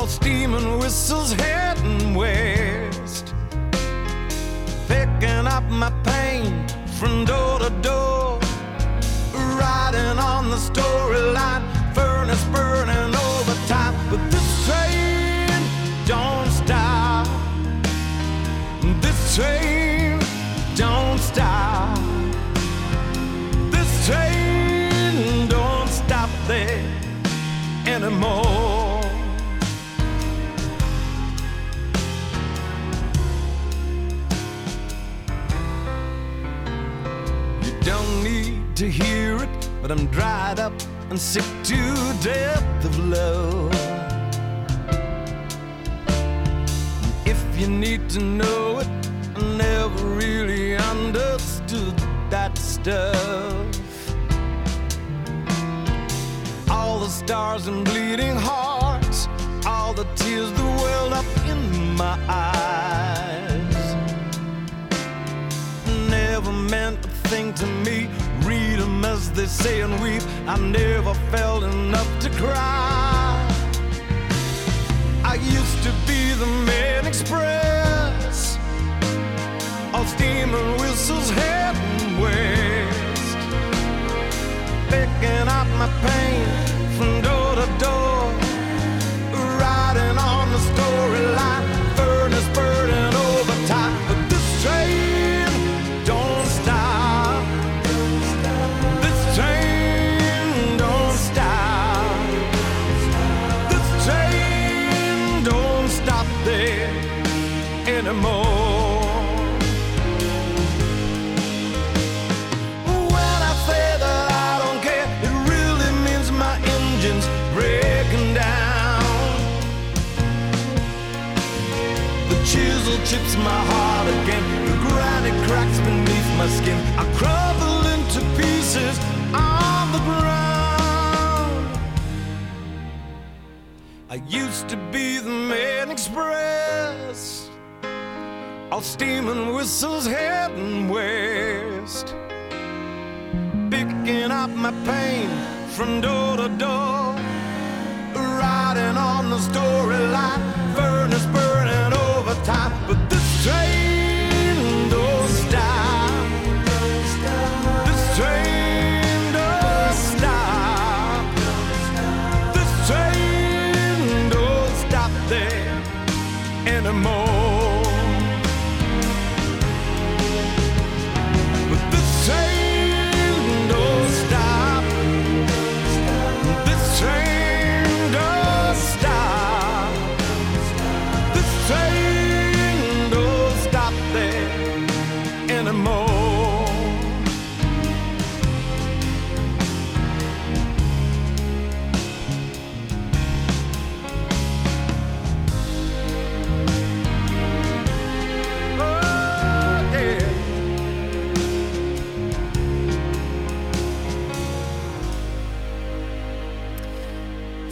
all steam and whistles heading west, picking up my pain from door to door, riding on the storyline, furnace burning overtime. But this train don't stop. This train to hear it, but I'm dried up and sick to death of love. If you need to know it, I never really understood that stuff. All the stars and bleeding hearts, all the tears that welled up in my eyes. Never meant a thing to me. As they say and weep. I never felt enough to cry. I used to be the man express, all steam and whistles heading west, picking up my pain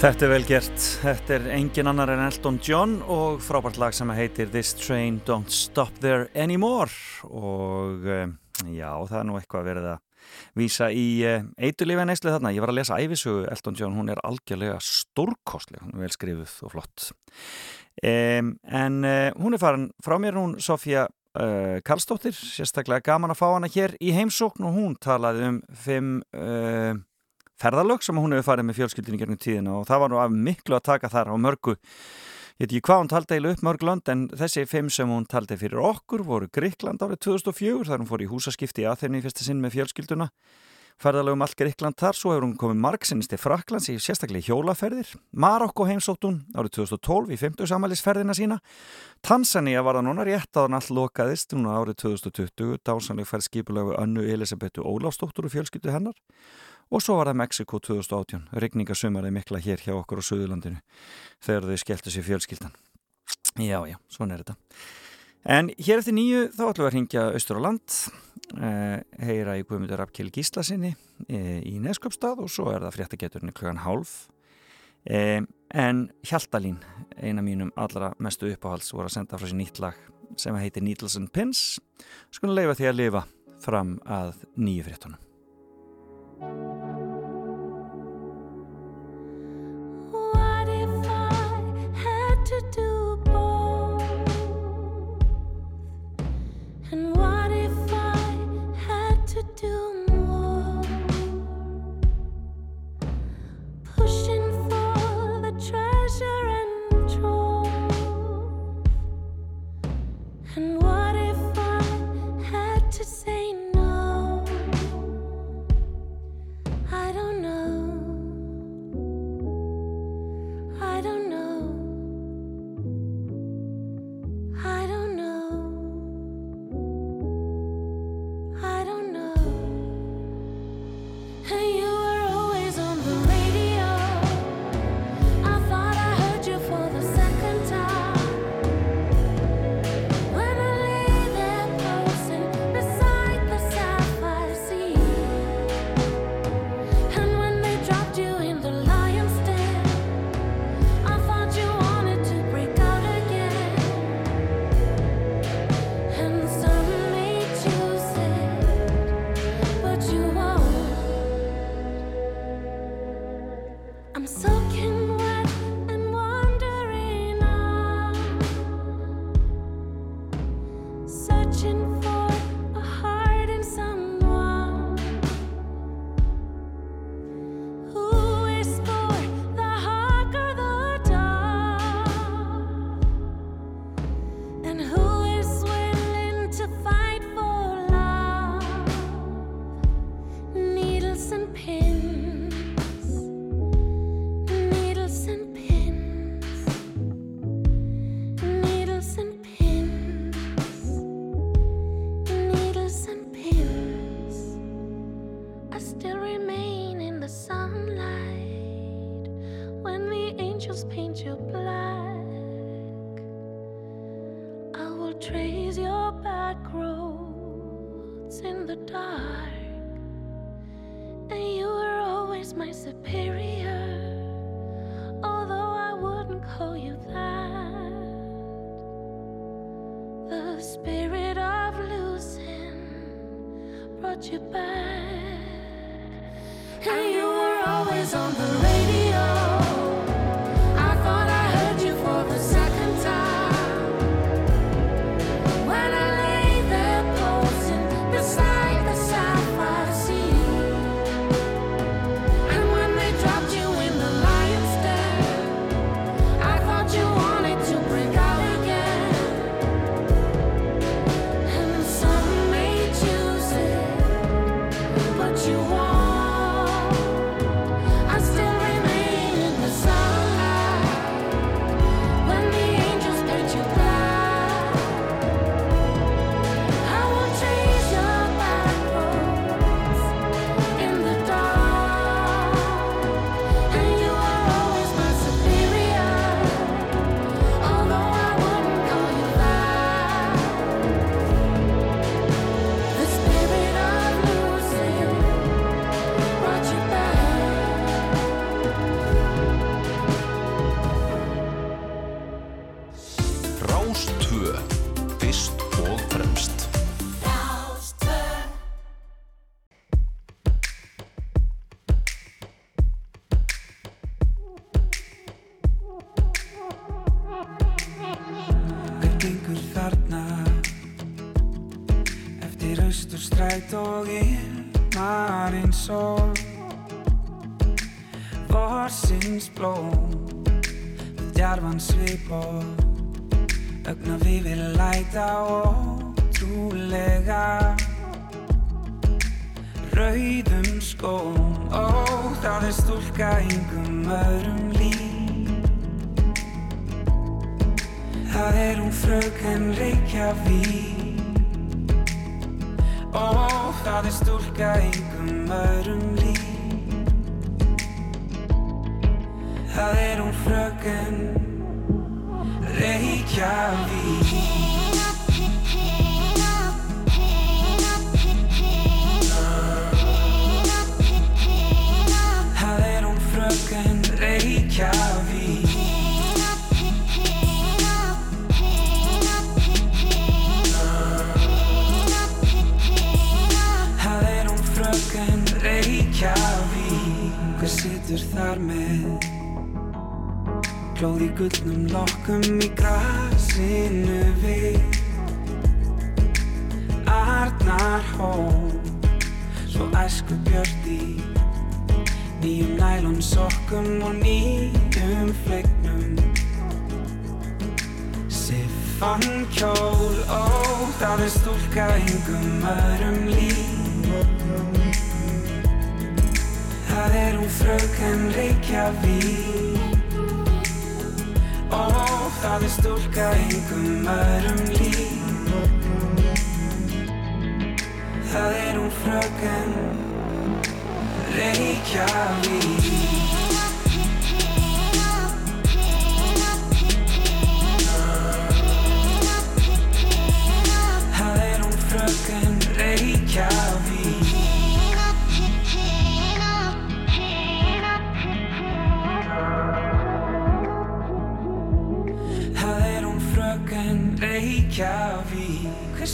Þetta er vel gert. Þetta er engin annar en Elton John og frábært lag sem heitir This Train Don't Stop There Anymore og eh, já, það er nú eitthvað verið að vísa í uh, eitulífi neyslu þarna. Ég var að lesa æfisugu Elton John, hún er algjörlega stórkostleg, hún er vel skrifuð og flott. Um, en uh, hún er farin frá mér, hún Sofía uh, Karlsdóttir, sérstaklega gaman að fá hana hér í heimsókn og hún talaði um fimm uh, ferðalög sem hún hefur farið með fjölskyldinu gegnum tíðina og það var nú af miklu að taka þar á mörgu. Ég veit ekki hvað hún taldi eilu upp mörg land en þessi fimm sem hún taldi fyrir okkur voru Gríkland árið 2004 þar hún fór í húsaskipti í Aþenni í fyrsta sinn með fjölskylduna. Ferðalögum allt Greikland þar, svo hefur hún komið margsinnist til Fraklands í sérstaklega hjólaferðir Marokko heimsóttun árið 2012 í 50 samælisferðina sína. Tansania var það núna rétt að hann allt lokaðist núna árið 2020 dásanleg færð skipulegu önnu Elisabetu Ólafsdóttur og fjölskyttu hennar og svo var það Mexiko 2018 regningasumariði mikla hér hjá okkur á Suðurlandinu þegar þau skelltu sér fjölskyldan Já, já, svona er þetta En hér eftir nýju þá ætlum við að ringja austur á land, eh, heyra í Guðmundur Abkjell Gíslasinni eh, í Neskjöpstað og svo er það fréttageturinn klukkan hálf. Eh, en Hjaltalín, eina mínum allra mestu uppáhalds, voru að senda frá sér nýtt lag sem heitir Needles and Pins. Skulum leifa því að lifa fram að nýju fréttunum. Og Ögna við vil læta og trúlega rauðum skóm. Ó, það er stúlka yngum öðrum líf. Það er hún fröken Reykjavík. Ó, það er stúlka yngum öðrum líf. Það er hún fröken Reykjavík Það er hún fröken Reykjavík. Það er hún fröken Reykjavík. Hver situr þar með Glóð í gullnum lokkum í grasinu við. Arnar hó Svo æsku björn í Nýjum nælon sokkum og nýjum fleiknum Siffan kjól, ó, það er stúlka yngum öðrum líf. Það er hún fröken Reykjavík það er stúlka yngum öðrum líf. Það er hún fröken Reykjavík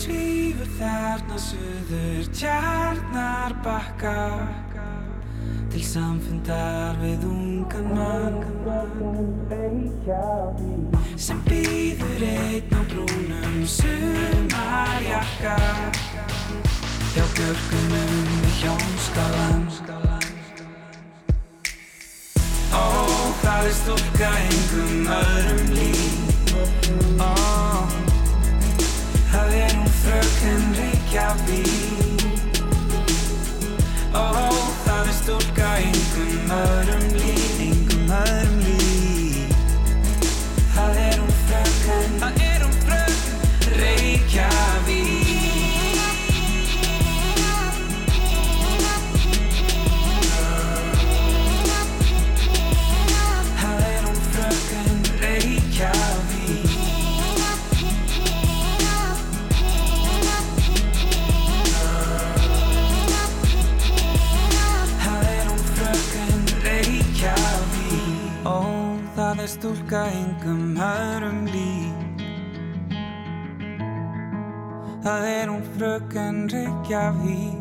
svífur þarna suður tjarnar bakka Til samfundar við ungan mann Sem býður einn á brúnum sumarjakka Hjá björgunum í hjónskálan Ó, það er stúlka engum öðrum líf Ó, fröken Reykjavík Ó, það er stúlka engum öðrum líf engum öðrum líf Það er hún fröken Reykjavík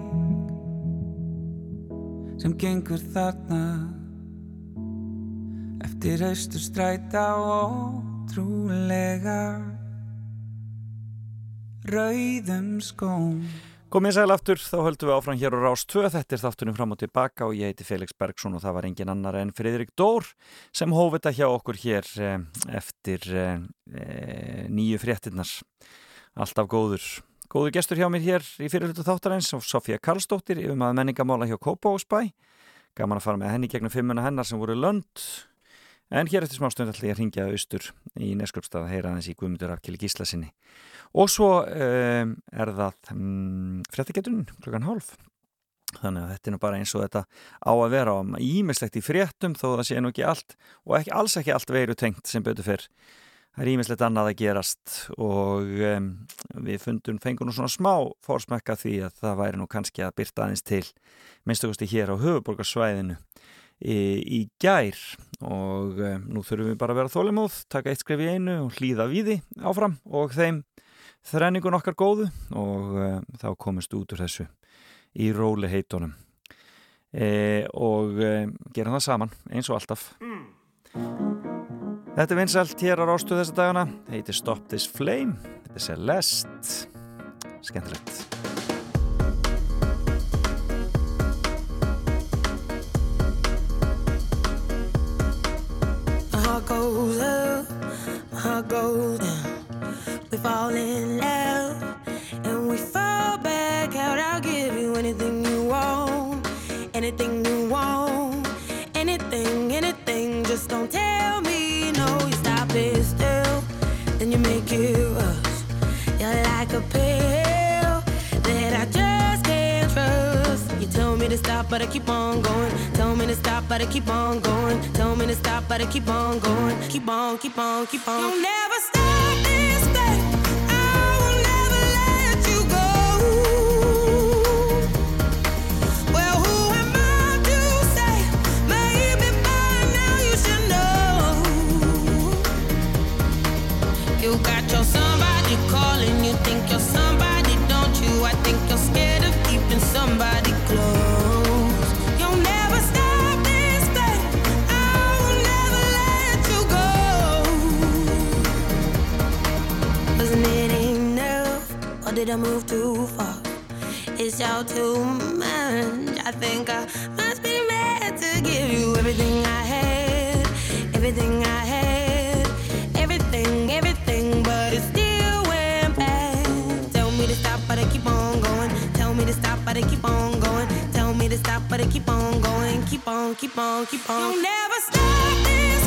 sem gengur þarna eftir austur stræta ótrúlega rauðum skóm Komið sæl aftur, þá höldum við áfram hér á Rás 2, þetta er þáttunum fram og tilbaka og ég heiti Felix Bergsson og það var engin annar en Fridrik Dór sem hóf þetta hjá okkur hér eh, eftir eh, nýju fréttinnar, alltaf góður. Góður gestur hjá mér hér í fyrirlutu þáttarins og Sofía Karlsdóttir yfir maður menningamála hjá Kópavósbæ, gaman að fara með henni gegnum fimmuna hennar sem voru lönd, en hér eftir smá stund ætla ég að ringja austur í Neskjöpstað að heyra aðeins í Guðmundur Arkeli Gíslasinni. Og svo um, er það um, fréttageturinn klukkan hálf. Þannig að þetta er nú bara eins og þetta á að vera ímislegt í fréttum þó það sé nú ekki allt og ekki, alls ekki allt veiru tengt sem betur fyrr. Það er ímislegt annað að gerast og um, við fundum fengur nú svona smá fórsmekka því að það væri nú kannski að byrta aðeins til minnstakosti hér á höfuborgarsvæðinu í, gær. Og um, nú þurfum við bara að vera þólimóð, taka eitt skref í einu og hlýða við því áfram og þeim þrenningun okkar góðu. Og uh, þá komist út úr þessu í róli heitunum. E, og e, gera það saman eins og alltaf. Þetta er vinsælt hér á Rástu þessa dagana. Heitir Stop This Flame. Þetta er Celeste. Skemmtilegt We fall in love and we fall back out. I'll give you anything you want. anything you want. Anything, anything, just don't tell me no. You stop it still, then you make it rush. You're like a pill that I just can't trust. You tell me to stop, but I keep on going. Tell me to stop, but I keep on going. Tell me to stop, but I keep on going. Keep on, keep on, keep on. You'll never stop did I move too far? It's all too much. I think I must be mad to give you everything I had, everything I had, everything, everything, but it still went bad. Tell me to stop, but I keep on going. Tell me to stop, but I keep on going. Tell me to stop, but I keep on going. Keep on, keep on, keep on. You'll never stop this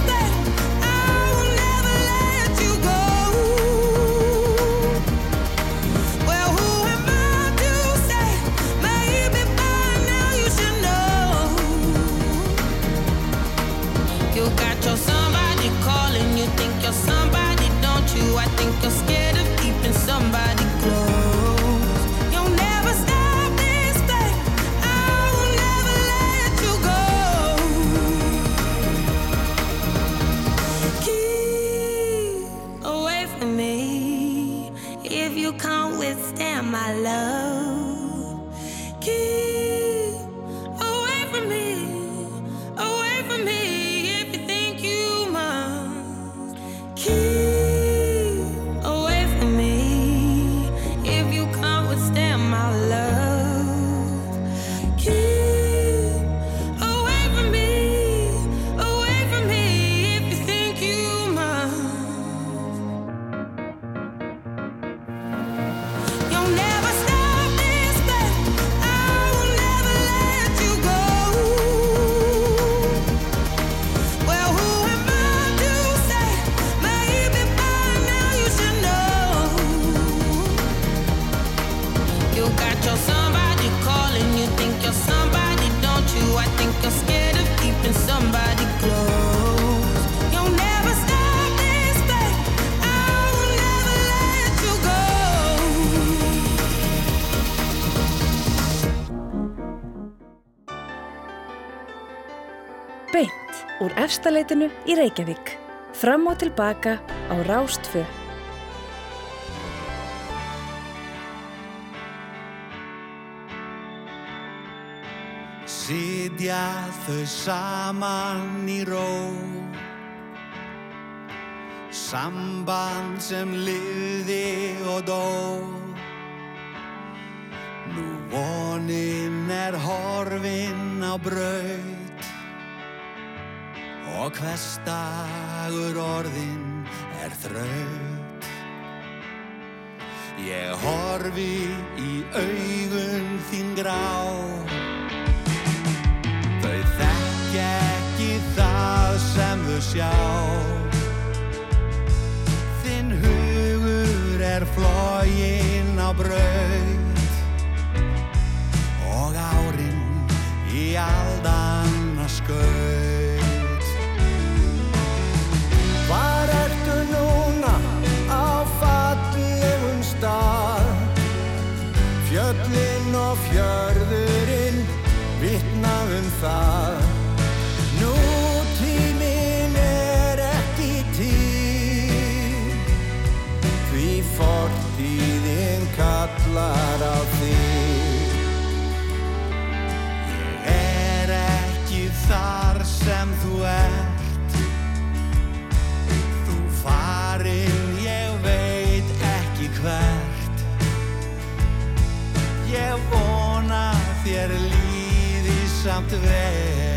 scared of keeping somebody úr efstaleitinu í Reykjavík. Fram og tilbaka á Rástfö. Sitja þau saman í ró Samband sem liði og dó Nú vonin er horfin á braut Og hverstagur orðin er þraut. Ég horfi í augun þín grá. Þau þekkja ekki það sem þau sjá. Þinn hugur er flógin á braut. Og árin í aldanna skaut það Nú tíminn er ekki til Því fortíðin kallar á þig. Ég er ekki þar sem þú ert. Þú farin, ég veit ekki hvert. Ég vona þér líði samt vel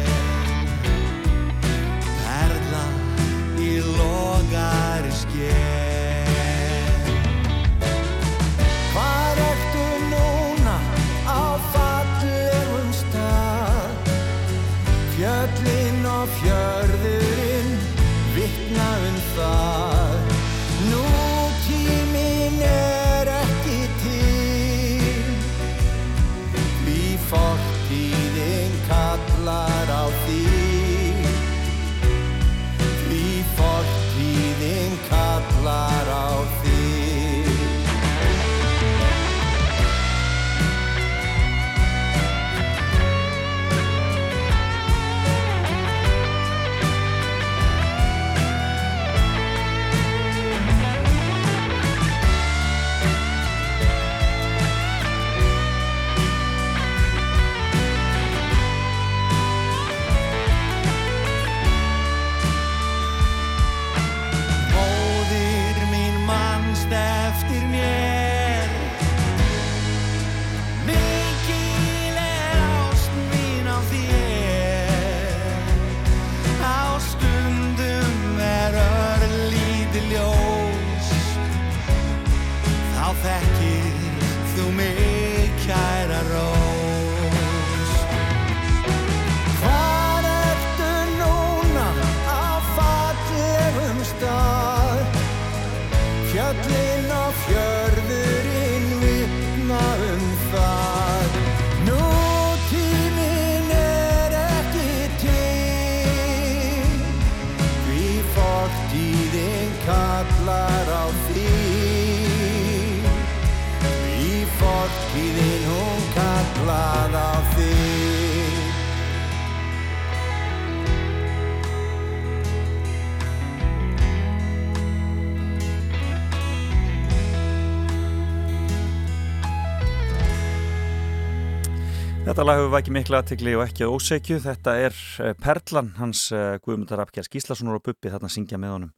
Þetta lag hefur vakið mikla aðtegli og ekki að ósekju. Þetta er eh, Perlan, hans eh, Guðmundar Apkjars Gíslasonar og Bubbi þarna að syngja með honum.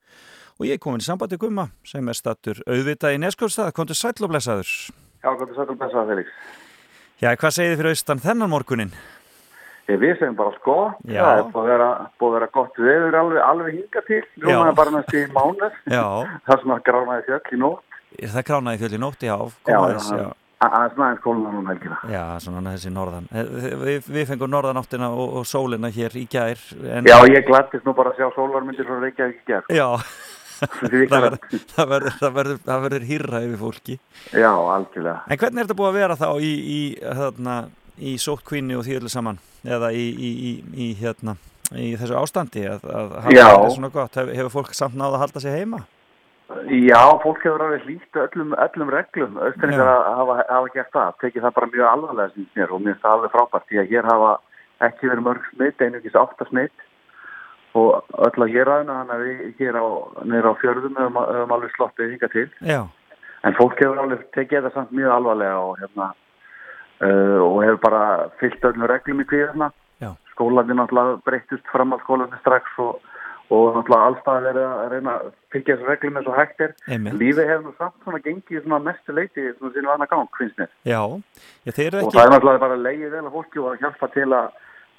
Og ég er komin í sambandi Guðma sem er stattur auðvitað í Neskjólstað. Kontur sæll og blessaður. Já, gott að sætla blessa Felix. Já, hvað segið þið fyrir austan þennan morgunin? Ég við segjum bara sko, Já. það er búið að vera, búið að vera gott viður alveg, alveg hinga til, rúmaði bara næst í mánuð, Já, það sem að gránaði fjöll í nótt, er það kránaði fjöld í nótt? Já, já, já. Að- næðins kóluna núna helgina. Já, svona þessi norðan. Eh, Við, við fengum norðanáttina og, og sólina hér í gær. En, Já, ég glattist nú bara að sjá sólarmyndir frá Reykjavík í gerð. Já, það að- verður, það verður, það verður, hýrra yfir fólki. Já, algjörlega. En hvernig er þetta búið að vera þá í, í, þarna, í sótkvinni og því öllu saman? Eða í, í, í, í, hérna, í þessu ástandi að, að hafa þetta svona gott? Hefur fólk samt náða að halda sig heima? Já, fólk hefur alveg hlýtt öllum, öllum reglum, auðvitað hafa, hafa gert það, tekið það bara mjög alvarlega sem mér og mér finnst það alveg frábært því að hér hafa ekki verið mörg smitt, einugis átta smitt og öll að hér aðeina þannig að við hér á, á fjörðum höfum, höfum alveg sloppið hingað til. Já, en fólk hefur alveg tekið þetta samt mjög alvarlega og hérna uh, og hefur bara fyllt öllum reglum í kvíðarna Já. skólandi náttúrulega breyttust fram að skólandi strax og, og náttúrulega allstað verið að reyna að fylgja þessu reglum eins og hægt er. Lífið hefur nú samt svona gengið svona mestu leiti svona sínu annað gang, finnst mér. Já, já þeir eru og ekki... það er náttúrulega bara leiðið vel að fólki og að hjálpa til að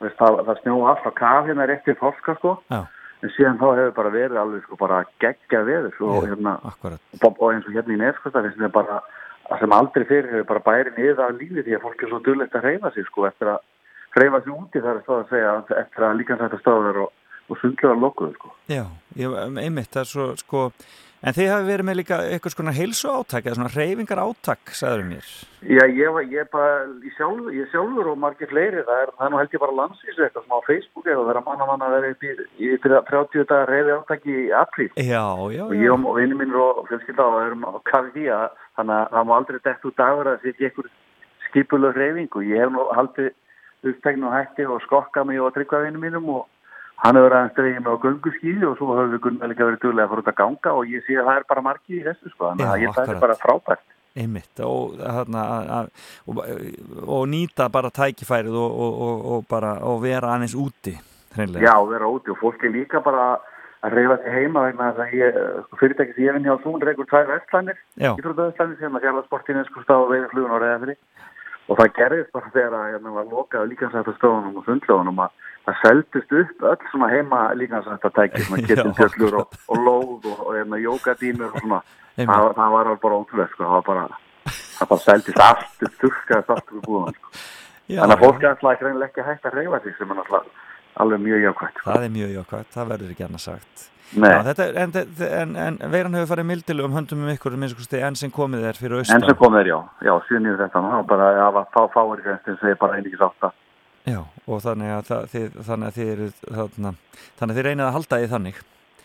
veist, það, það snjóa alltaf kaf hérna rétt í fólka sko. Já. en síðan þá hefur bara verið alveg sko bara geggja veður og, Já, hérna, Akkurat. og, og eins og hérna í nefnskvölda finnst mér bara að sem aldrei fyrir hefur bara bæri niður af lífi því að fólk er svo dullegt að hreyfa sig sko eftir að hreyfa sig úti þar er það að segja eftir að líkansætta stöður og, og sundlega lokuðu sko. Já, ég, einmitt, það er svo, sko... En þið hafi verið með líka eitthvað svona heilsu áttak eða svona reyfingar áttak, sagður mér. Já, ég, var- ég bara, ég sjálfur, ég sjálfur og margir fleiri, það er, það er nú held ég bara landsvísu eitthvað sem á Facebook eða er að manna manna að vera í, í fyrir 30 dagar reyfi átaki í apríl. Já, já, og ég og vinni minn og fjölskylda og erum á því að þannig að það má aldrei dett út dagur að setja ykkur skipuleg reyfing og ég hef nú haldið upptekn og hætti og skokka mig og tryggva vinni mínum og hann hefur aðeins dreigið mig á gönguskíði og svo höfum við Gunnar líka verið duglega að fara út að ganga og ég sé að það er bara margi í þessu sko, þannig að ég það er bara frábært. Einmitt og, þarna, að- og, og nýta bara tækifærið og, og, og, og bara vera aðeins úti hreinlega. Já, vera úti og fólk er líka bara að reyfa sig heima vegna að ég, sko, fyrirtæki sem ég vinn hjá Þún reykur tvær vestlænir, Já. íþrótavestlænir sem að fjalla sportinu sko stá og veiði flugun og reyða fyrir og það gerðist bara þegar að hérna var lokað líkansættastöðunum og sundlöðunum að það seldist upp öll svona heima líkansættatæki svona fjöllur og, og lóð og, og hérna jókadínur og svona það, það var bara ótrúlega sko, það var bara það bara seldist allt upp, þurrkaðist allt í búðan sko. Þannig að fólk er alltaf greinilega ekki hægt að reyfa sig sem er alltaf alveg mjög jákvæmt. Það er mjög jákvæmt, það verður ekki annað sagt. Já, þetta, en, en, en, veiran hefur farið mildilu um höndum um ykkur enn sem komið er fyrir austan. En sem komið er, já, já, 7.9.13, það var bara, það var fá, fáir grenstin sem er bara einingis átta. Já, og þannig að, það, þið, þannig að þið eru þarna, þannig að þið reynið að halda því þannig.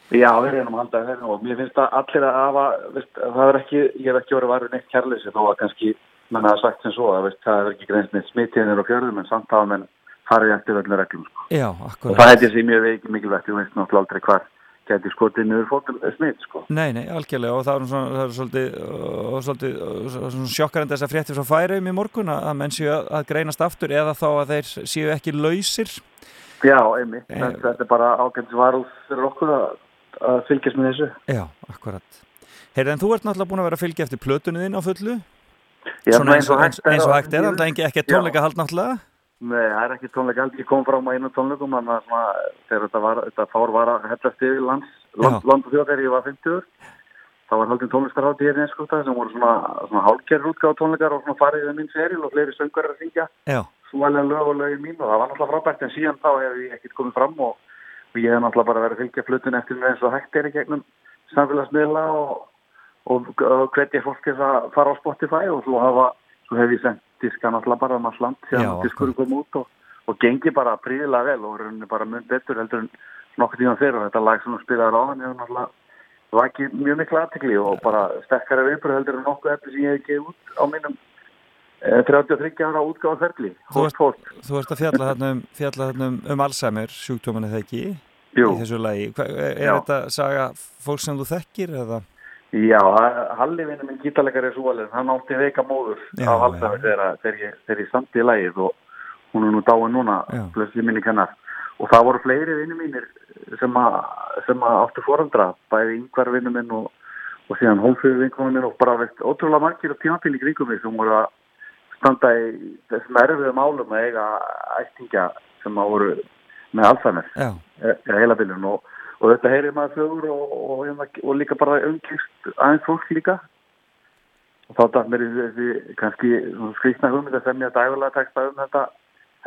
Já, við reynum að halda þeirra og mér finnst að allir að hafa, veist, það er ekki, ég hef ekki verið varfið neitt kærleysi þó að kannski, mann hafa sagt sem svo að veist, það er ekki greinst neitt smittiðinir og fjörðum en samt hafa menn farið eftir öllum reglum. Sko. Já, Og það hætti sér mjög mikilvægt, þú veist náttúrulega aldrei hvar geti skotið niður fótum smitt, sko. Nei, nei, algjörlega og það er, svona, það er svolítið, og svolítið og svona sjokkarandi þess að fréttir frá færiðum í morgun að, menn séu að, greinast aftur eða þá að þeir séu ekki lausir. Já, einmitt, þetta, þetta er bara ágænt varð fyrir okkur að, að fylgjast með þessu. Já, akkurat. Heyrðu, en þú ert náttúrulega búin að vera að fylgja eftir plötunni þinn á fullu? Já, Svona eins og, eins, hægt er eins og hægt er, þannig að ekki, ekki tónleika hald náttúrulega? Nei, það er ekki tónleika held, ég kom fram á einu tónleikum svona, þegar þetta, var, þetta fár var að hellast yfir lands, land, land og þjóð þegar ég var 50 það var haldin tónlistarhátt í hérna einskóta sem voru svona, svona hálfgerður útgáð tónleikar og svona farið við minn seril og fleiri söngar að syngja. Svalega lög og lögin mín og það var náttúrulega frábært en síðan þá hef ég ekkert komið fram og, og ég hef náttúrulega bara verið að fylgja flutin eftir mér eins og hægt er í gegnum samfélagsmiðla og, og, og hvetja fólk þess að fara á Spotify og svo, hafa, svo hef ég sendt diska náttúrulega bara um alls land síðan diskur kom út og, og gengi bara príðilega vel og rauninni bara mun betur heldur en nokkuð tíma fyrir og þetta lag sem þú spilaði á hann hefur náttúrulega vakið mjög mikla aðtekli og bara sterkara viðbröð heldur en nokkuð eftir sem ég hef gefið út á mínum eh, 33 ára útgáðferðli Þú þú ert að fjalla þarna um, fjalla þarna um, um Alzheimer sjúkdóman eða ekki Jú. í þessu lagi. Hva, er Já. þetta saga fólk sem þú þekkir eða? Já, Halli vinnu minn gítarleikari er svo alveg, hann átti veika móður Já, á Halsafið þegar, þegar, ég- samti í lagið og hún er nú dáin núna, blössið minni kennar. Og það voru fleiri vinnu mínir sem, að, sem að áttu foreldra, bæði yngvar vinnu minn og, og síðan hólfröðu vinkonu minn og bara veist, ótrúlega margir og tímafíl í kringum mig sem voru að standa í þessum erfiðum álum að eiga ættingja sem að voru með Alzheimer Já. eða heila byrjun og, og þetta heyrir maður sögur og, og, og, og líka bara umkýrst aðeins fólk líka og þá dætt mér í þessi kannski skrikna hugmynd að semja dægulega texta um þetta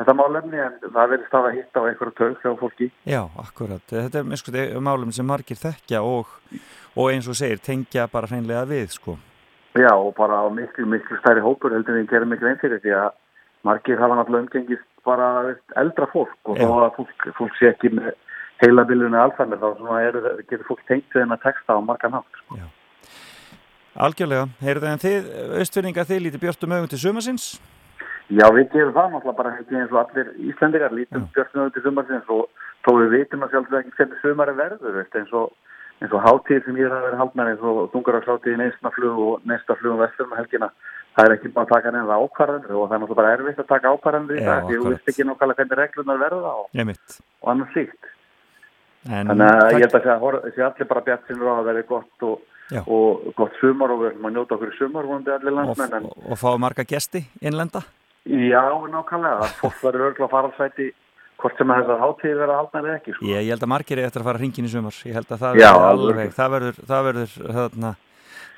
þetta málefni en það verður stað að hitta á einhverju taug hjá fólki Já, akkurat. Þetta er miskusti málum sem margir þekkja og, og eins og segir tengja bara hreinlega við, sko. Já og bara á miklu, miklu stærri hópur heldur en ég gerir mig grein fyrir því að margir hafa náttúrulega umgengist bara eldra fólk og Já. þó að fólk, fólk sé ekki með heila bylunni alfæmir þá eru, getur fólk tengt við hennar texta á margan hátt sko. Algjörlega. Heyrðu, en þið, austfinninga, þið lítið björtum augum til sumasins? Já, við gerum það náttúrulega bara eins og allir Íslandingar lítum björnum til sumarsins og þó við vitum að sjálfsög ekki hvernig sumari verður, veist, eins og eins og hátíð sem ég er að vera haldnar eins og þungarafshátíð í neistna flug og neista flug um vestur með helgina, það er ekki bara að taka neina ákvarðanir og það er náttúrulega bara erfitt að taka ákvarðanir það, því þú akkurat. veist ekki nákvæmlega hvernig reglunar verða og, og annars slíkt. En, Þannig að ég held að það sé allir bara bjart sinur á að verði gott og, og gott sumar og við ætlum að njóta okkur í sumar vonandi allir og, landsmenn en og, og fá marga gesti innlenda? Já, nákvæmlega. Fólk verður örgulega að fara að sæti hvort sem að þessar hátíðir verða haldnar eða ekki. Sko. Ég, ég held að margir er eftir að fara hringin í sumar. Ég held að það verður alveg. það verður, það verður, þarna,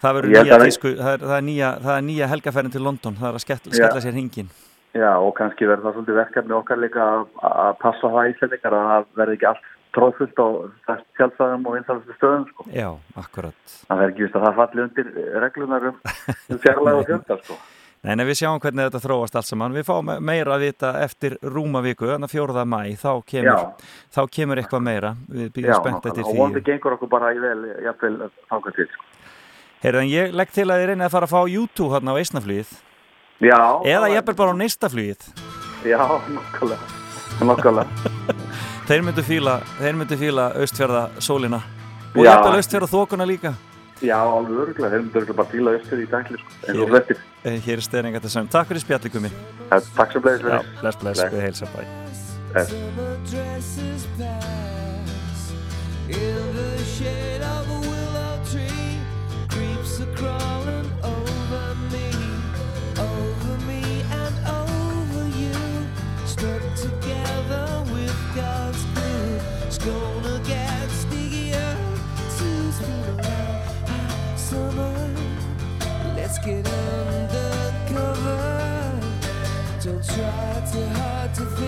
það nýja að- tísku, það er, það er nýja, það er nýja helgaferðin til London, það er að skella, skella sér hringin. Já, og kannski verður það svolítið verkefni okkar líka að, að passa það íslendingar að það verði ekki allt tróðfullt á þess sjálfsagum og vinsalastu stöðum. Sko. Já, akkurat. Það verður ekki vist að það falli undir reglunar um, um fjarlæg og fjölda. Sko. Nei, nei, við sjáum hvernig þetta þróast allt saman. Við fáum meira að vita eftir rúma viku, þannig að fjóruða mæ, þá kemur, Já. þá kemur eitthvað meira. Við Já, býðum spennt eftir og því. vonandi gengur okkur bara í vel, jafnvel þákvæmt til. Sko. Heyrðan, ég legg til að ég reyna að fara að fá YouTube hérna á eisnaflýð. Já. Eða jafnvel bara á neistaflýð. Já, nokkulega. Nokkulega. Þeir myndu fíla, þeir myndu fíla austfjörða sólina. Og Já. jafnvel austfjörða þókuna líka. Já, alveg örgulega. Þeir myndur örgulega bara fíla austur í dækli, sko. eins og flestir. Eh, Hér er steyringa þetta sem. Takk fyrir spjallikumi. Takk sem bleið. Já, bless, bless, við heilsa bæ. Pass in the shade of a willow tree creeps are crawling let's get undercover don't try too hard to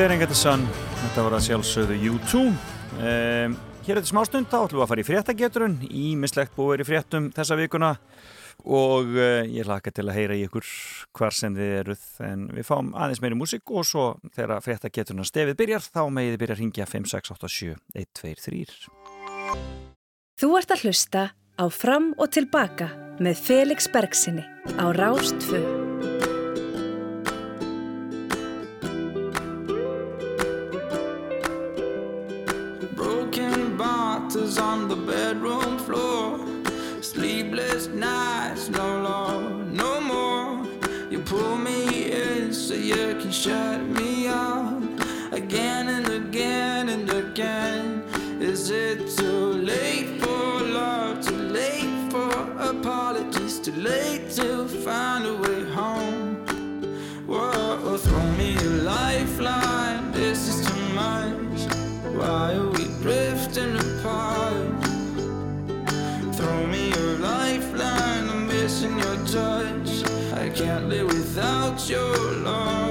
Staring at the Sun Þetta var að sjálfsögðu U2 um, Hér eftir smástund þá ætlum við að fara í fréttageturun í mislegt búið í fréttum þessa vikuna. Og uh, ég laka til að heyra í ykkur hvar sem þið eruð en við fáum aðeins meiri músík og svo þegar fréttageturna stefið byrjar þá megið þið byrja að ringja 5687123 Þú ert að hlusta á Fram og Tilbaka með Felix Bergsinni á Rástfjörn doctors on the bedroom floor. Sleepless nights, no love, no more. You pull me in so you can shut me out again and again and again. Is it too late for love? Too late for apologies? Too late to find a way home? Whoa, throw me a lifeline. This is too much. Why? live without your love.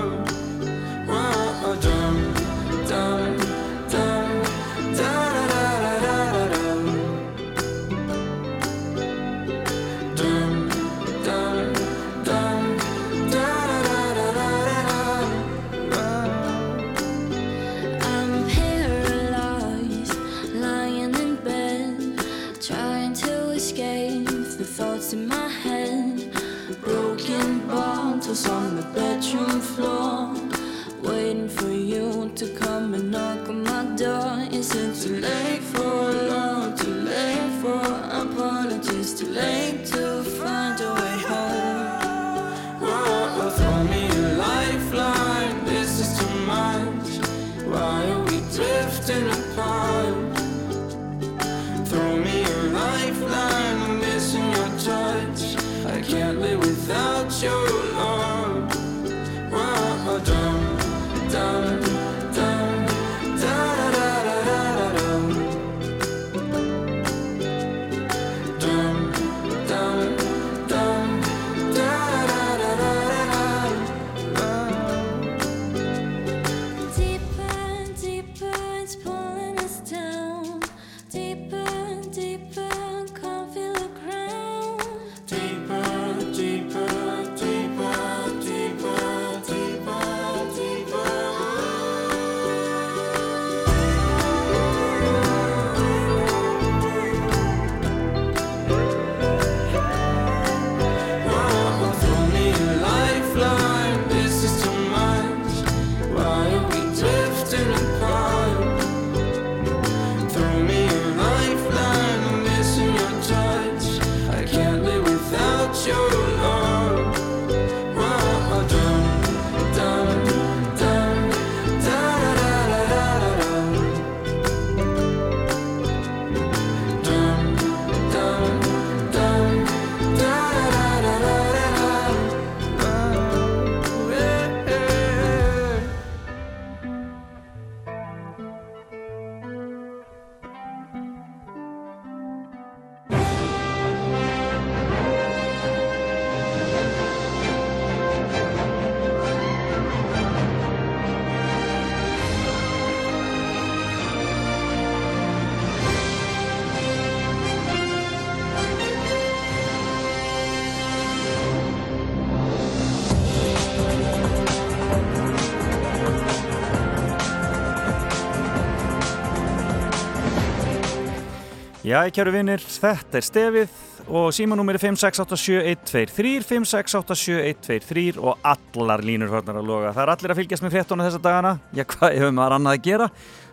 Já, kæru vinnir, þetta er stefið og símanúmeri 5687123 5687123 og allar línur hörnar að loga. Það er allir að fylgjast með fréttónu þessa dagana. Já, hvað hefur maður annað að gera?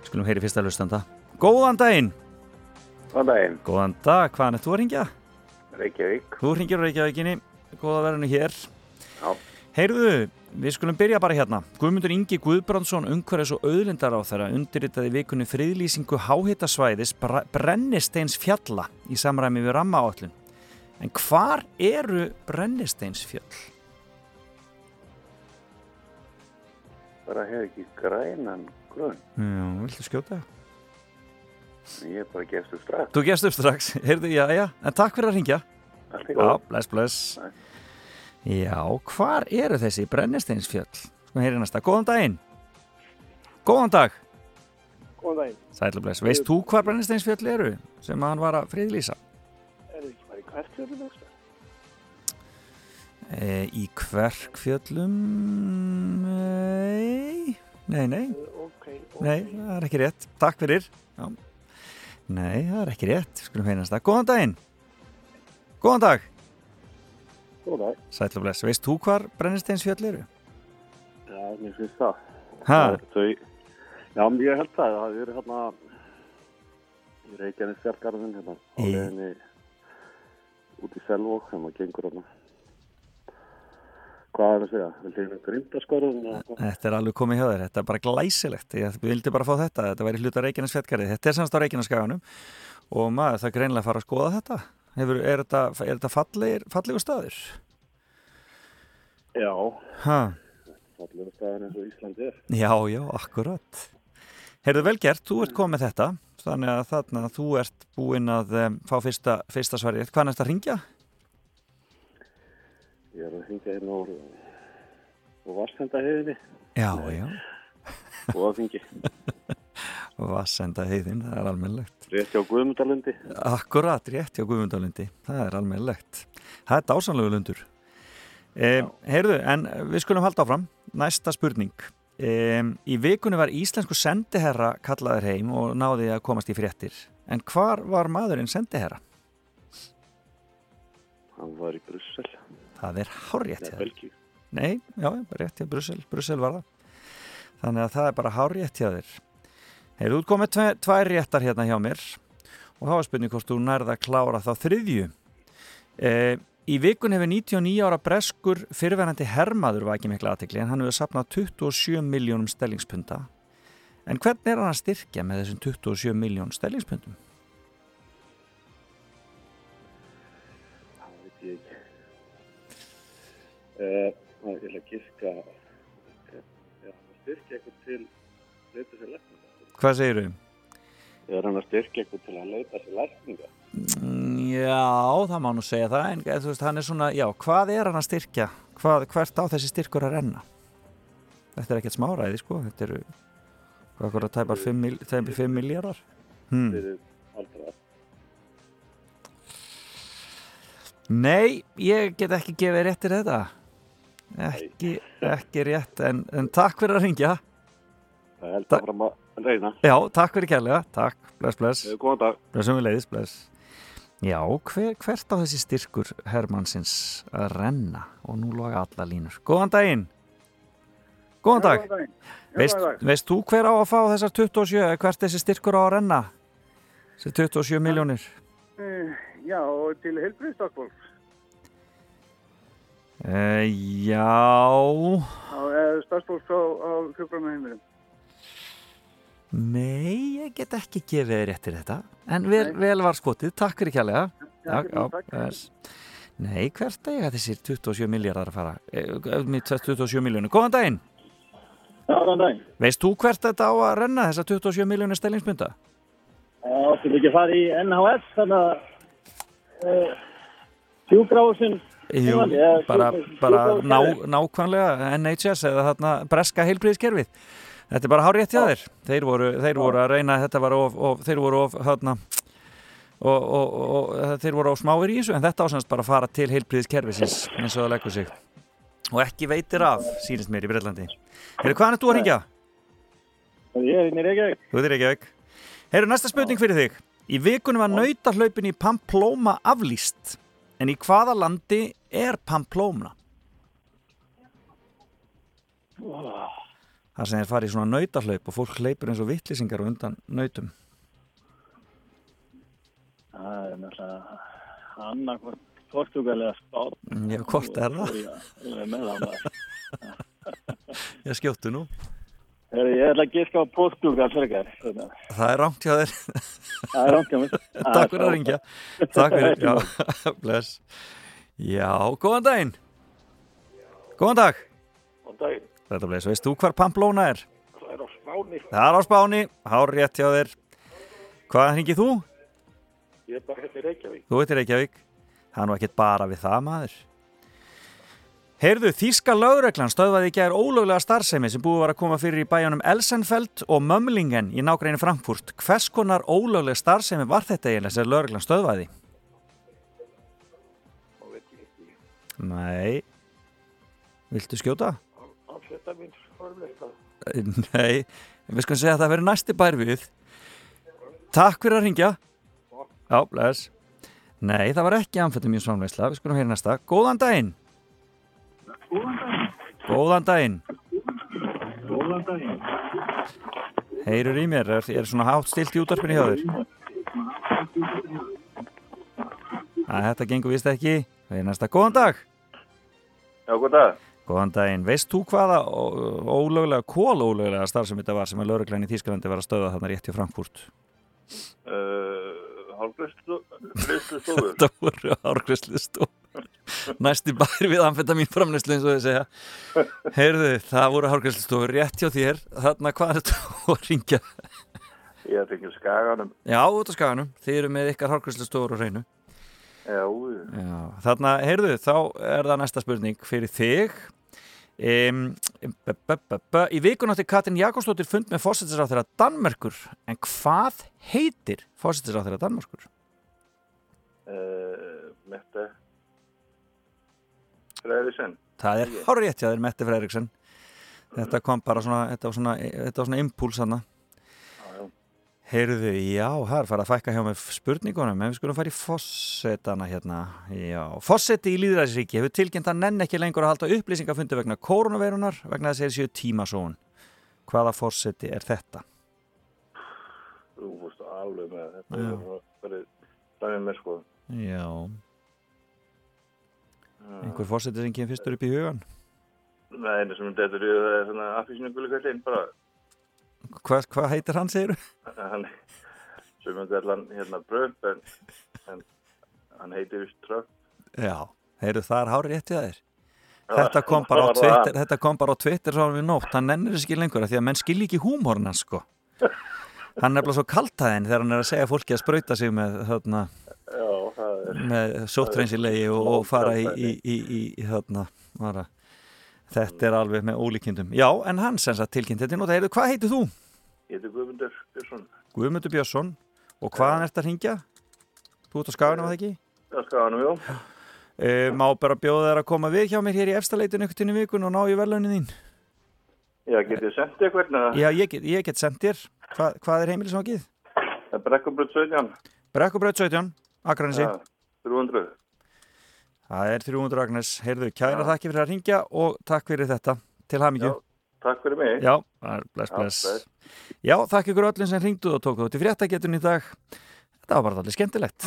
Skulum heyri fyrsta hlustanda. Góðan daginn! Góðan daginn. Góðan dag, hvaðan er þú að ringja? Reykjavík. Þú ringir Reykjavíkinni, góða verðinu hér. Já. Heyrðu, við skulum byrja bara hérna. Guðmundur Ingi Guðbrandsson, umhverfis og auðlindar á þeirra, undirritaði vikunni friðlýsingu háhitasvæðis Brennisteins fjalla í samræmi við ramma áallun. En hvar eru Brennisteins fjöll? Bara hef ekki grænan grunn. Já, viltu skjóta? Ég er bara gefst upp strax. Þú gefst upp strax, heyrðu, já, já, en takk fyrir að ringja. Allt í Já, góð. bless, bless. Já, hvar eru þessi brennisteinsfjöll? Sko heyri næsta, góðan daginn. Góðan dag. Góðan daginn. Sætla bless. Veist þú hvar brennisteinsfjöll eru sem hann var að friðlýsa? Er þið ekki bara í kverkfjörðum eitthvað? E, í Kverkfjöllum? Nei, nei, nei. Ok, ok. Nei, það er ekki rétt. Takk fyrir. Já. Nei, það er ekki rétt. Skulum heyri næsta. Góðan daginn. Góðan dag. Góðan dag. Sætla bless. Veist þú hvar brennisteinsfjöll eru? Já, mér finnst það. Þau, já, ég held það. Það eru hérna í Reykjanes fjallgarðin hérna. Á leðinni út í Selvók þegar maður gengur hérna. Hvað er að segja? Viltu hérna grindaskorum? Þetta er alveg komið hjá þér, þetta er bara glæsilegt ég vildi bara fá þetta, þetta væri hluta Reykjanes fjettgarði þetta er semst á Reykjanes skaganum og maður það greinlega að fara að skoða þetta Hefur, er þetta, er þetta fallegir, fallegur staður? Já, Ha? fallega staðan eins og Ísland er. Já, já, akkurat Heyrðu vel gert, þú ert komið þetta þannig að þarna þú ert búinn að um, fá fyrsta, fyrsta svarið hvað er þetta að ringja? Ég er að hingja hérna úr, úr Varsenda heiðinni Já, já og að fengi Vassenda heiðin, það er almennilegt. Rétt hjá Guðmundalundi. Akkurat, rétt hjá Guðmundalundi það er almennilegt. Það er dásanlegu lundur. E, Heyrðu, en við skulum halda áfram. Næsta spurning. E, Í vikunni var íslensku sendiherra kallaður heim og náði að komast í fréttir. En hvar var maðurinn sendiherra? Hann var í Brussel. Það er hárrétt Nei, hjá þér. Nei, já, rétt hjá Brussel, Brussel var það. Þannig að það er bara hárrétt hjá þér Heyrðu, þú komið tve, tvær réttar hérna hjá mér og þá er spurning hvort þú nærða að klára þá þriðju e, Í vikun hefur 99 ára breskur fyrirverandi hermaður var ekki mikla aðtekli en hann hefur sapnað 27 miljónum stellingspunta en hvernig er hann að styrkja með þessum 27 miljón stellingspuntum? Það veit ég ekki. Uh, ég ætla að giska, já, að styrkja eitthvað til leita sér lækninga. Hvað segir þau? Er hann að styrkja eitthvað til að leita sér lækninga? Já, það má nú segja það en eh, þú veist, hann er svona, já, hvað er hann að styrkja? Hvað, hvert á þessi styrkur að renna? Þetta er ekkert smáræði, sko þetta eru, hvað okkur að tæpar 5, mil, 5 miljardar hmm. Fyrir aldra. Nei, ég get ekki gefið réttir þetta ekki, ekki rétt en, en takk fyrir að ringja Það held að fram að reyna. Já, takk fyrir kærlega, takk, bless, bless Eh, Góðan dag. Blessum við leiðis, bless Já, hver, hvert á þessi styrkur Hermannsins að renna og nú loga alla línur Góðan daginn Góðan dag Góðan daginn. Veist, dag. veist þú hver á að fá þessar 27 eða hvert þessi styrkur á að renna þessi 27 miljónir Eh, Já, til helbriðstokkfólks. uh, Já Eða starfsfólks á, á hjúkramaheimilum. Nei, ég get ekki gefið þér réttir þetta. En vel, vel var skotið, takk fyrir kjærlega Já, takk. þess. Nei, hvert eiga þessir 27 miljardar að fara? Eh, með 27 miljónir, góðan daginn. Já, góðan daginn. Veist þú hvert þetta á að renna þessar 27 miljónir stellingsmynda? Já, þú ekki að fara í NHS, þannig að uh, sjúkrahúsin. Jú, bara, bara ná, nákvæmlega NHS eða þarna breska heilbríðiskerfið þetta er bara hár rétt hjá þér. Þeir voru, þeir voru að reyna þetta var of, of þeir voru of þarna og, og, og, og þeir voru á smáir í þessu en þetta ásannast bara að fara til heilbríðiskerfisins eins og það leggur sig. Og ekki veitir af, sínist mér í Breitlandi Heyrðu, hvaðan er þú að ringja? Ég er inn í Reykjavík. Þú ert í Reykjavík. Heyrðu, næsta spurning fyrir þig. Í vikunum var nautahlaupin í Pamplóma aflýst. En í hvaða landi er Pamplóma? Það sem er farið í svona nautahlaup og fólk hleypur eins og vittlýsingar undan nautum. Það er náttúrulega annarkvort Portugal eða Spán. Já, hvort er það? Ég er með það. Ég skjóttu nú. Ég ætla að giska á Portugal. Svona. Það er rangt hjá þér. Það er rangt hjá mér. Takk fyrir að ringja. Takk fyrir, já, bless. Já, góðan daginn. Góðan dag. Góðan daginn. Þetta bless, veist þú hvar Pamplóna er? Það er á Spáni. Það er á Spáni, hár rétt hjá þér. Hvað hringið þú? Ég er bara hérna í Reykjavík. Þú veitir Reykjavík. Það er nú ekkert bara við það maður. Heyrðu, Þíska lögreglan stöðvaði í gær ólöglega starfsemi sem búið var að koma fyrir í bæjanum Elsenfeld og Mömlingen í nágræni Frankfurt. Hvers konar ólöglega starfsemi var þetta eiginlega sem lögreglan stöðvaði? Nei. Viltu skjóta? Amfetamins formleika. Nei, við skulum segja að það verið næsti bær við. Takk fyrir að ringja. Já, bless. Nei, það var ekki amfetamins framleysla. Við skulum heyra næsta. Góðan daginn. Góðan daginn. Góðan daginn. Heyrur í mér, er, er svona hátt stilt í útarpinu hjá þér? Æ, þetta gengur vist ekki. Við erum næsta. Góðan dag. Já, góð dag. Góðan daginn. Veist þú hvaða ólöglega, kólólöglega starf sem þetta var sem að lauruglæni í Þýskalandi var að stöða þarna rétt í Frankfurt? Uh, Hálfgriðslustofur. Þetta voru hárgræslistofur. Næsti bær við amfetamin framleyslu eins og þau segja. Heyrðu, það voru hárgræslistofur rétt hjá þér. Þarna hvað er þetta að ringja? Ég er ekki skaganum. Já, út á skaganum. Þið eru með ykkar hárgræslistofur á hreinu. Já, Já, þarna, heyrðu, þá er það næsta spurning fyrir þig. Um, b -b -b í vikun átti Katrin Jakobsdóttir fund með fósættisráð þeirra Danmerkur en hvað heitir fósættisráð þeirra Danmerkur? uh, Mette Freyrisson. Það er hár rétt hjá þér Mette Freiriksen þetta kom bara svona þetta var svona, þetta var svona impuls hana Heyrðu, já, það er farið að fækka hjá með spurningunum en við skulum fara í fossetana hérna Já, fosseti í Lýðræðisríki hefur tilkynnt að nenn ekki lengur að halda upplýsingafundi vegna koronaveirunar vegna þess að þeir séu tímasón Hvaða fosseti er þetta? Þú fórst alveg með þetta. Já. er dæmið með sko. Já Einhver fosseti sem kemur fyrstur upp í hugan Nei, einu sem þetta er það er svona affísinu gullikallinn bara. Hvað, hvað heitir hann, segir Hann, sem er allan hérna brömp en, en hann heitir Trump. Já, heyrðu það er hár rétt hjá þér. Þetta kom bara á Twitter, þetta kom bara á Twitter svo við nótt, hann nennir þess ekki lengur því að menn skilji ekki húmórna sko. Hann er nefnilega svo kaltaðinn þegar hann er að segja fólki að sprauta sig með þarna, er... með sóttreinsilegi og, og fara í, í, í, í, í þarna, vara. Þetta er alveg með ólíkindum já, en hann sem sagt tilkynnt þetta og það heyrðu, hvað heitir þú? Ég heiti Guðmundur Björnsson. Guðmundur Björnsson og hvaðan ert að ringja? Þú ert á skaganum að það ekki? Skal hann, já. Uh, má bara bjóða þær að koma við hjá mér hér í efstaleitun einhvern tínu vikun og ná í verðlaunin þín Já, getið sendið eitthvað hérna? Já, ég get, ég get sendt þér Hva, Hvað er heimilisvangið? Brekkubröð 17. Brekkubraut 17, Akranesi Já, 300. Það er 300 Agnes, heyrðu, kæra þakki fyrir að ringja og takk fyrir þetta. Til hamingju. Takk fyrir mig. Já, er bless, Já, bless. bless. Já, þakk ykkur öllum sem ringduð og tók þú til fréttagetun í dag. Þetta var bara allir skemmtilegt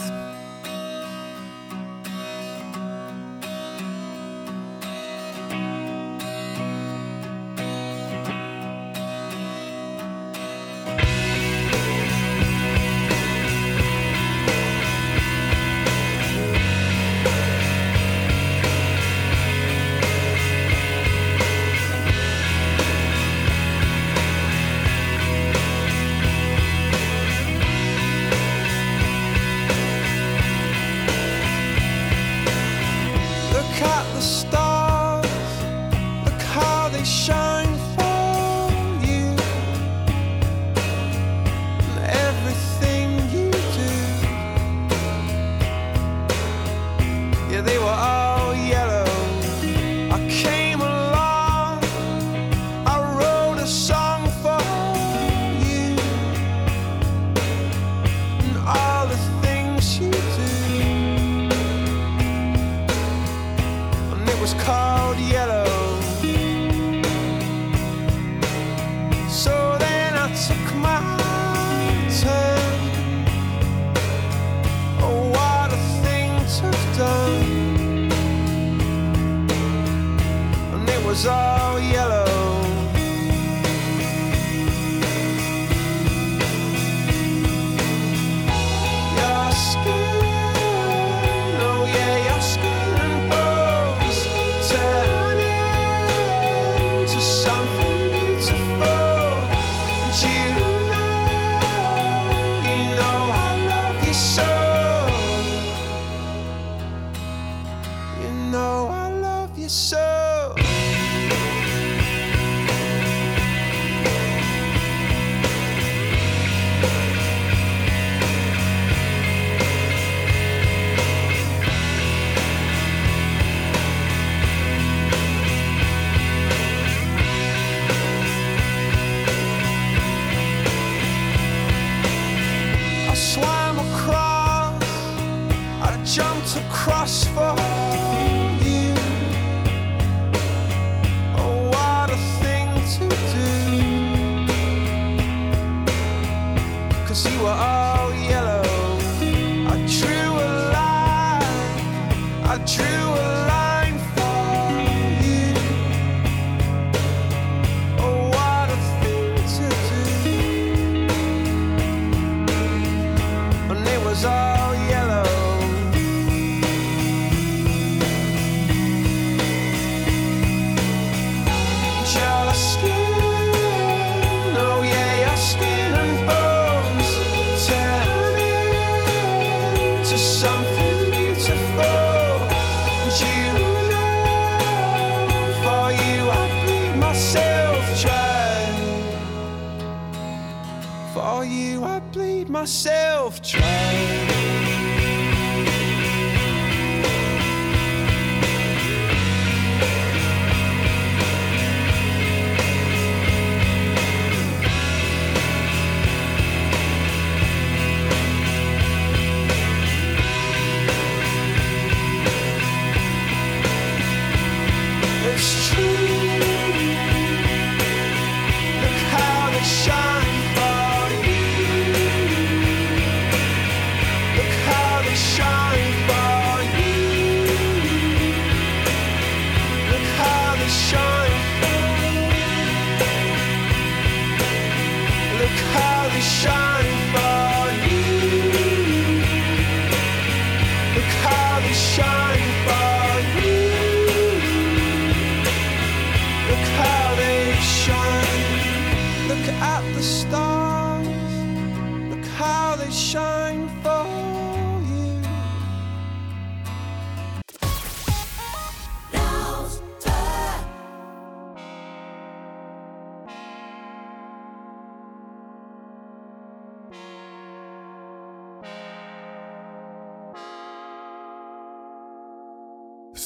shine.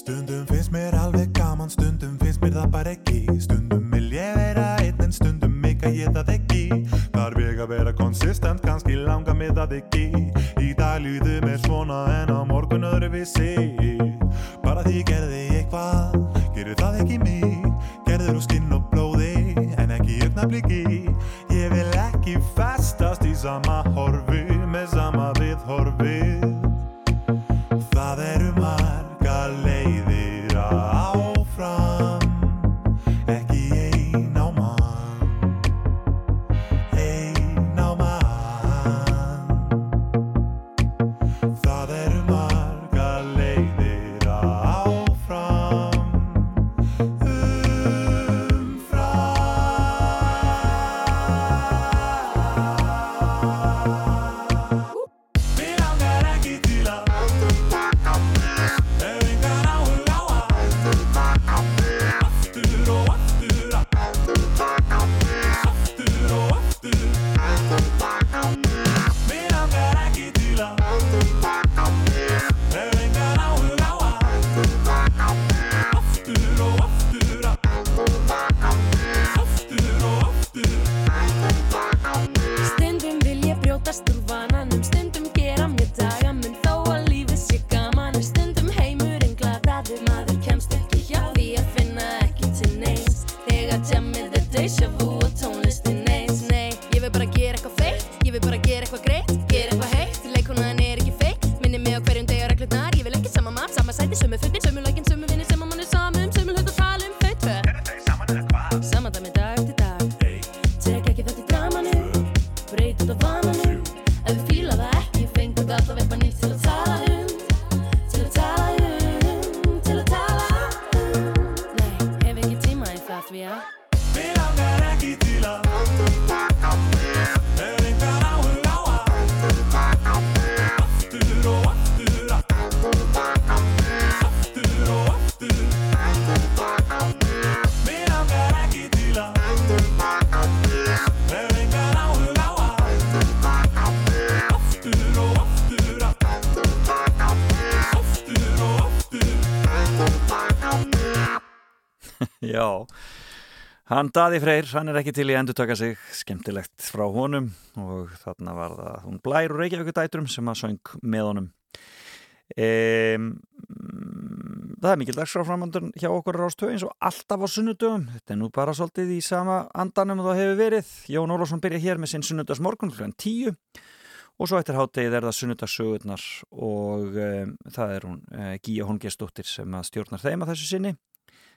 Stundum finnst mér alveg gaman, stundum finnst mér það bara ekki. Stundum vil ég vera einn en stundum meika ég það ekki. Þarf ég að vera konsistent, kannski langa mig það ekki. Í dag líðu mér svona en á morgun öðru við sé Bara því gerði ég hvað, gerur það ekki mig. Gerður úr skinn og blóði, en ekki augnabliki Ég vil ekki festast í sama horfi, með sama viðhorfi. Já, hann Daði Freyr, hann er ekki til í að endurtaka sig, skemmtilegt frá honum og þarna var það hún Blær og Reykjavík dætrum sem að söng með honum. Um, það er mikil dagskrá framöndur hjá okkur Rástöð eins og alltaf á sunnudöfum. Þetta er nú bara svolítið í sama andanum og það hefur verið. Jón Ólafsson byrja hér með sinn sunnudagsmorgun kl. 10 og svo eftir háttegið er það sunnudagssögurnar og um, það er hún uh, Gíja Hóngesdóttir sem stjórnar þeim að þessu sinni.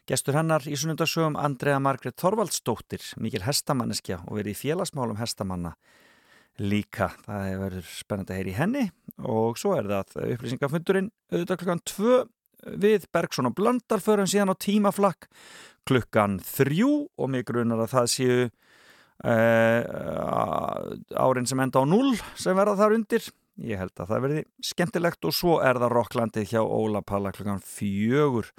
Gestur hennar í sunnundarsögum Andrea Margret Þorvaldsdóttir, mikil hestamanneskja og verið í félagsmálum hestamanna líka. Það verður spennandi að heyri í henni og svo er það upplýsingafundurinn auðvitað klukkan 2 við Bergson og Blandar förum síðan á tímaflakk klukkan 3 og mig grunar að það séu uh, árin sem enda á 0 sem verða þar undir. Ég held að það verði skemmtilegt og svo er það Rokklandið hjá Óla Palla klukkan 4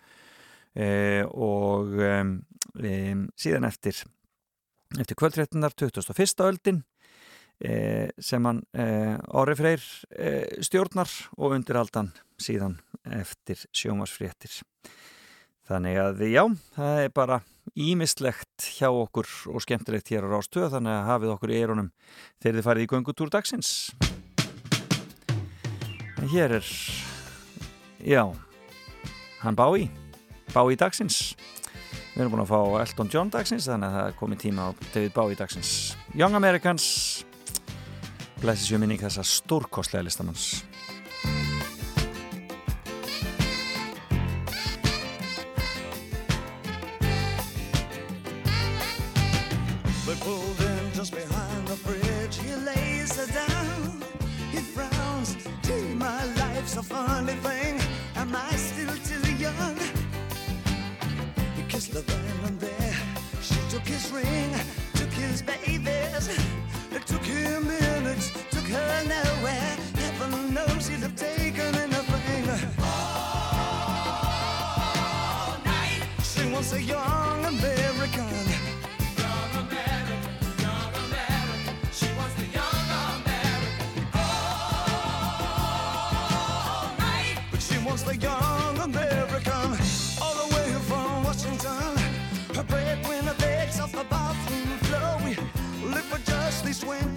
Eh, og um, síðan eftir eftir kvöldréttunar 21. öldin eh, sem hann eh, Orri Freyr stjórnar og undiraldan síðan eftir sjómasfréttir þannig að já, það er bara ímislegt hjá okkur og skemmtilegt hér á Rástöð þannig að hafið okkur í eirunum þegar þið farið í göngutúr dagsins en hér er já hann bá í Bowie dagsins. Við erum búin að fá Elton John dagsins þannig að það er komið tíma á David Bowie dagsins. Young Americans. Blæsir sér minning þessa stórkostlega listamanns took his ring, took his babies. It took him minutes, took her nowhere. Heaven knows he'd have taken anything. All night. She wants a young Swim.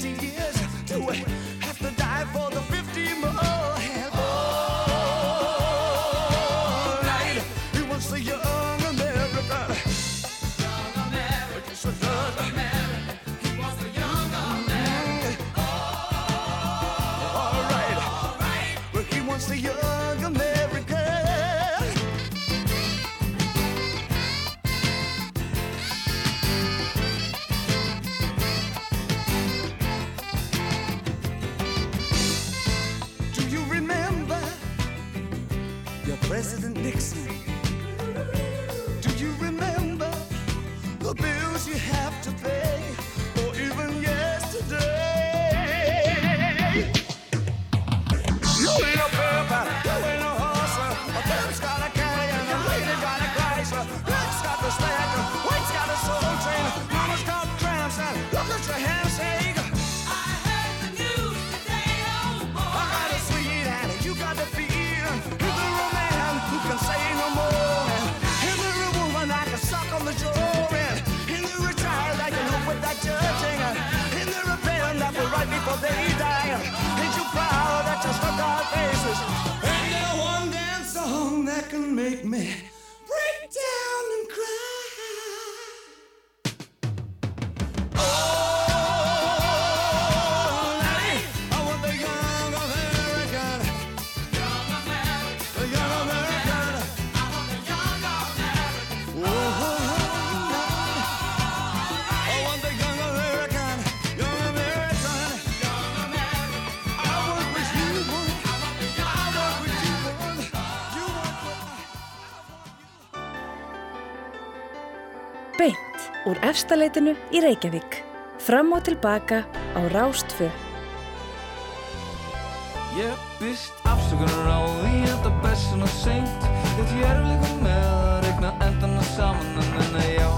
Efstaleitinu í Reykjavík. Fram og tilbaka á Rástfö. Ég byrst afsökunar á því að það best svona seint Þetta ég er líka með að regna endana saman en en já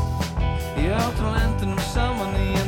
Ég átrá endunum saman í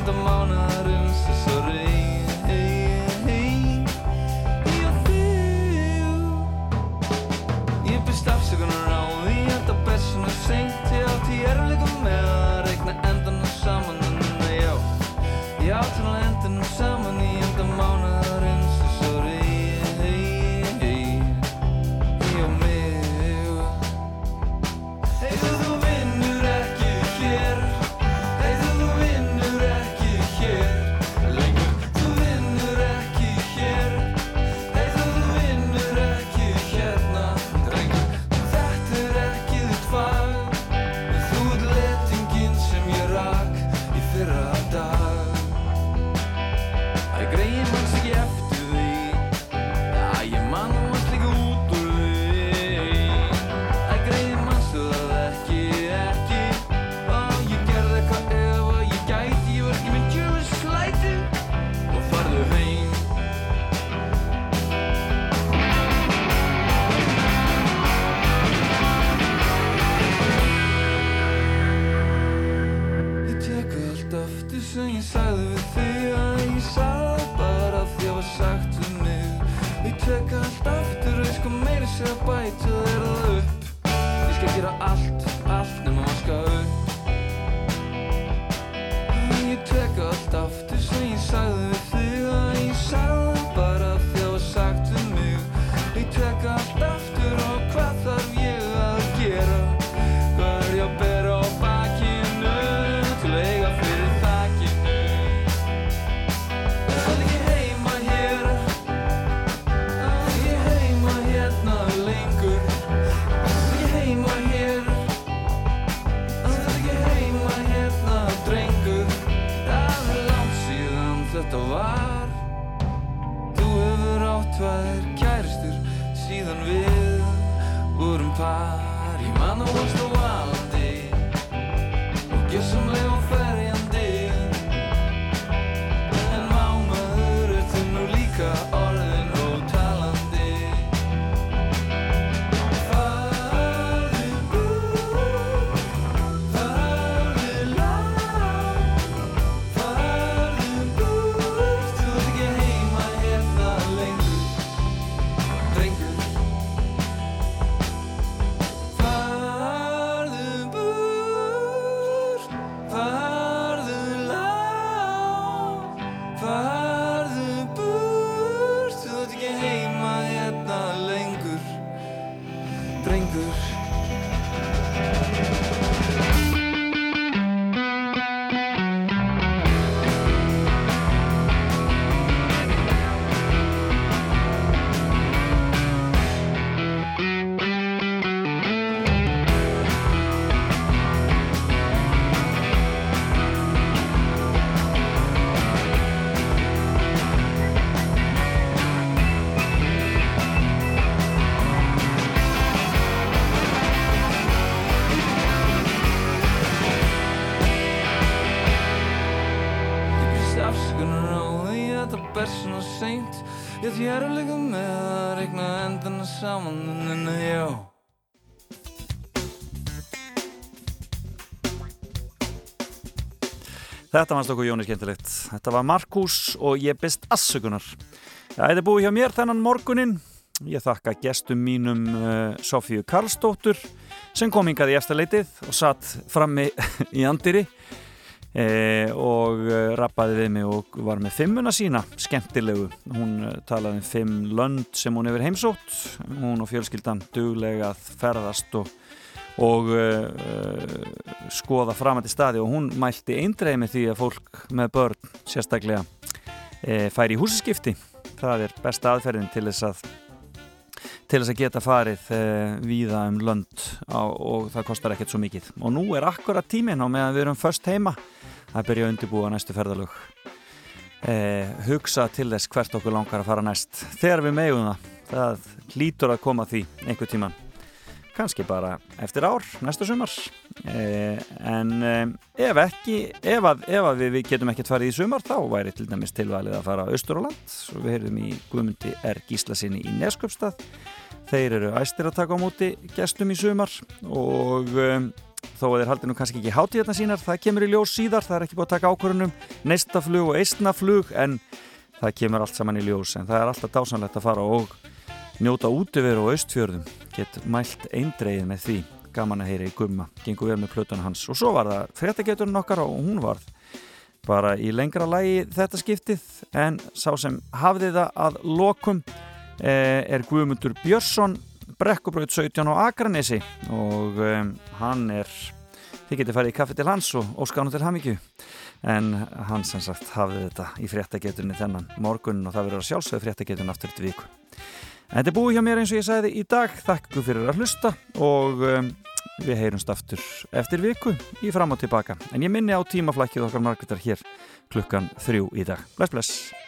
Þetta fannst okkur Jóni skemmtilegt. Þetta var Markus og ég byrst assökunar. Það er búið hjá mér þennan morgunin. Ég þakka gestum mínum uh, Sofíu Karlsdóttur sem kom hingað í eftirleitið og satt frammi í andiri eh, og uh, rappaði við mig og var með fimmuna sína, skemmtilegu. Hún uh, talaði um fimm lönd sem hún hefur heimsótt. Hún og fjölskyldan duglega að ferðast og og uh, skoða framandi staði. Og hún mælti eindreið með því að fólk með börn sérstaklega uh, færi í húsaskipti. Það er besta aðferðin til þess að til þess að geta farið uh, víða um lönd á, og það kostar ekkert svo mikið. Og nú er akkurat tíminn á meðan við erum först heima að byrja að undirbúa næstu ferðalög. Uh, hugsa til þess hvert okkur langar að fara næst. Þegar við megum það. Það hlýtur að koma því einhver tíman kannski bara eftir ár, næsta sumar. Eh, en eh, ef ekki ef, að, ef að við, getum ekkert farið í sumar þá væri til dæmis tilvalið að fara á land, svo við heyrðum í Guðmundi R. Gíslasinni í Nesköpstað þeir eru æstir að taka á móti gestum í sumar og um, þó að þeir haldi nú kannski ekki hátíðarna sínar, það kemur í ljós síðar það er ekki búið að taka ákvörunum, neistaflug og eistnaflug en það kemur allt saman í ljós en það er alltaf dásanlegt að fara og njóta útiveru og austfjörðum. Get mælt eindreið með því. Gaman að heyra í gumma, gengur vel með plötuna hans. Og svo var það fréttageturinn okkar og hún var bara í lengra lægi þetta skiptið. En sá sem hafði það að lokum eh, er Guðmundur Björnsson Brekkubraut 17 á Akranesi. Og hann er þið getur farið í kaffi til hans og óskánu til hamingju. En hann sem sagt hafði þetta í fréttageturinn þennan morgun og það verður að sjálfsögðu fréttageturinn aftur þetta viku þetta er búið hjá mér eins og ég sagði í dag. Þakku fyrir að hlusta og um, við heyrumst aftur eftir viku í fram og tilbaka. En ég minni á tímaflækið okkar margættar hér klukkan þrjú í dag. Bless bless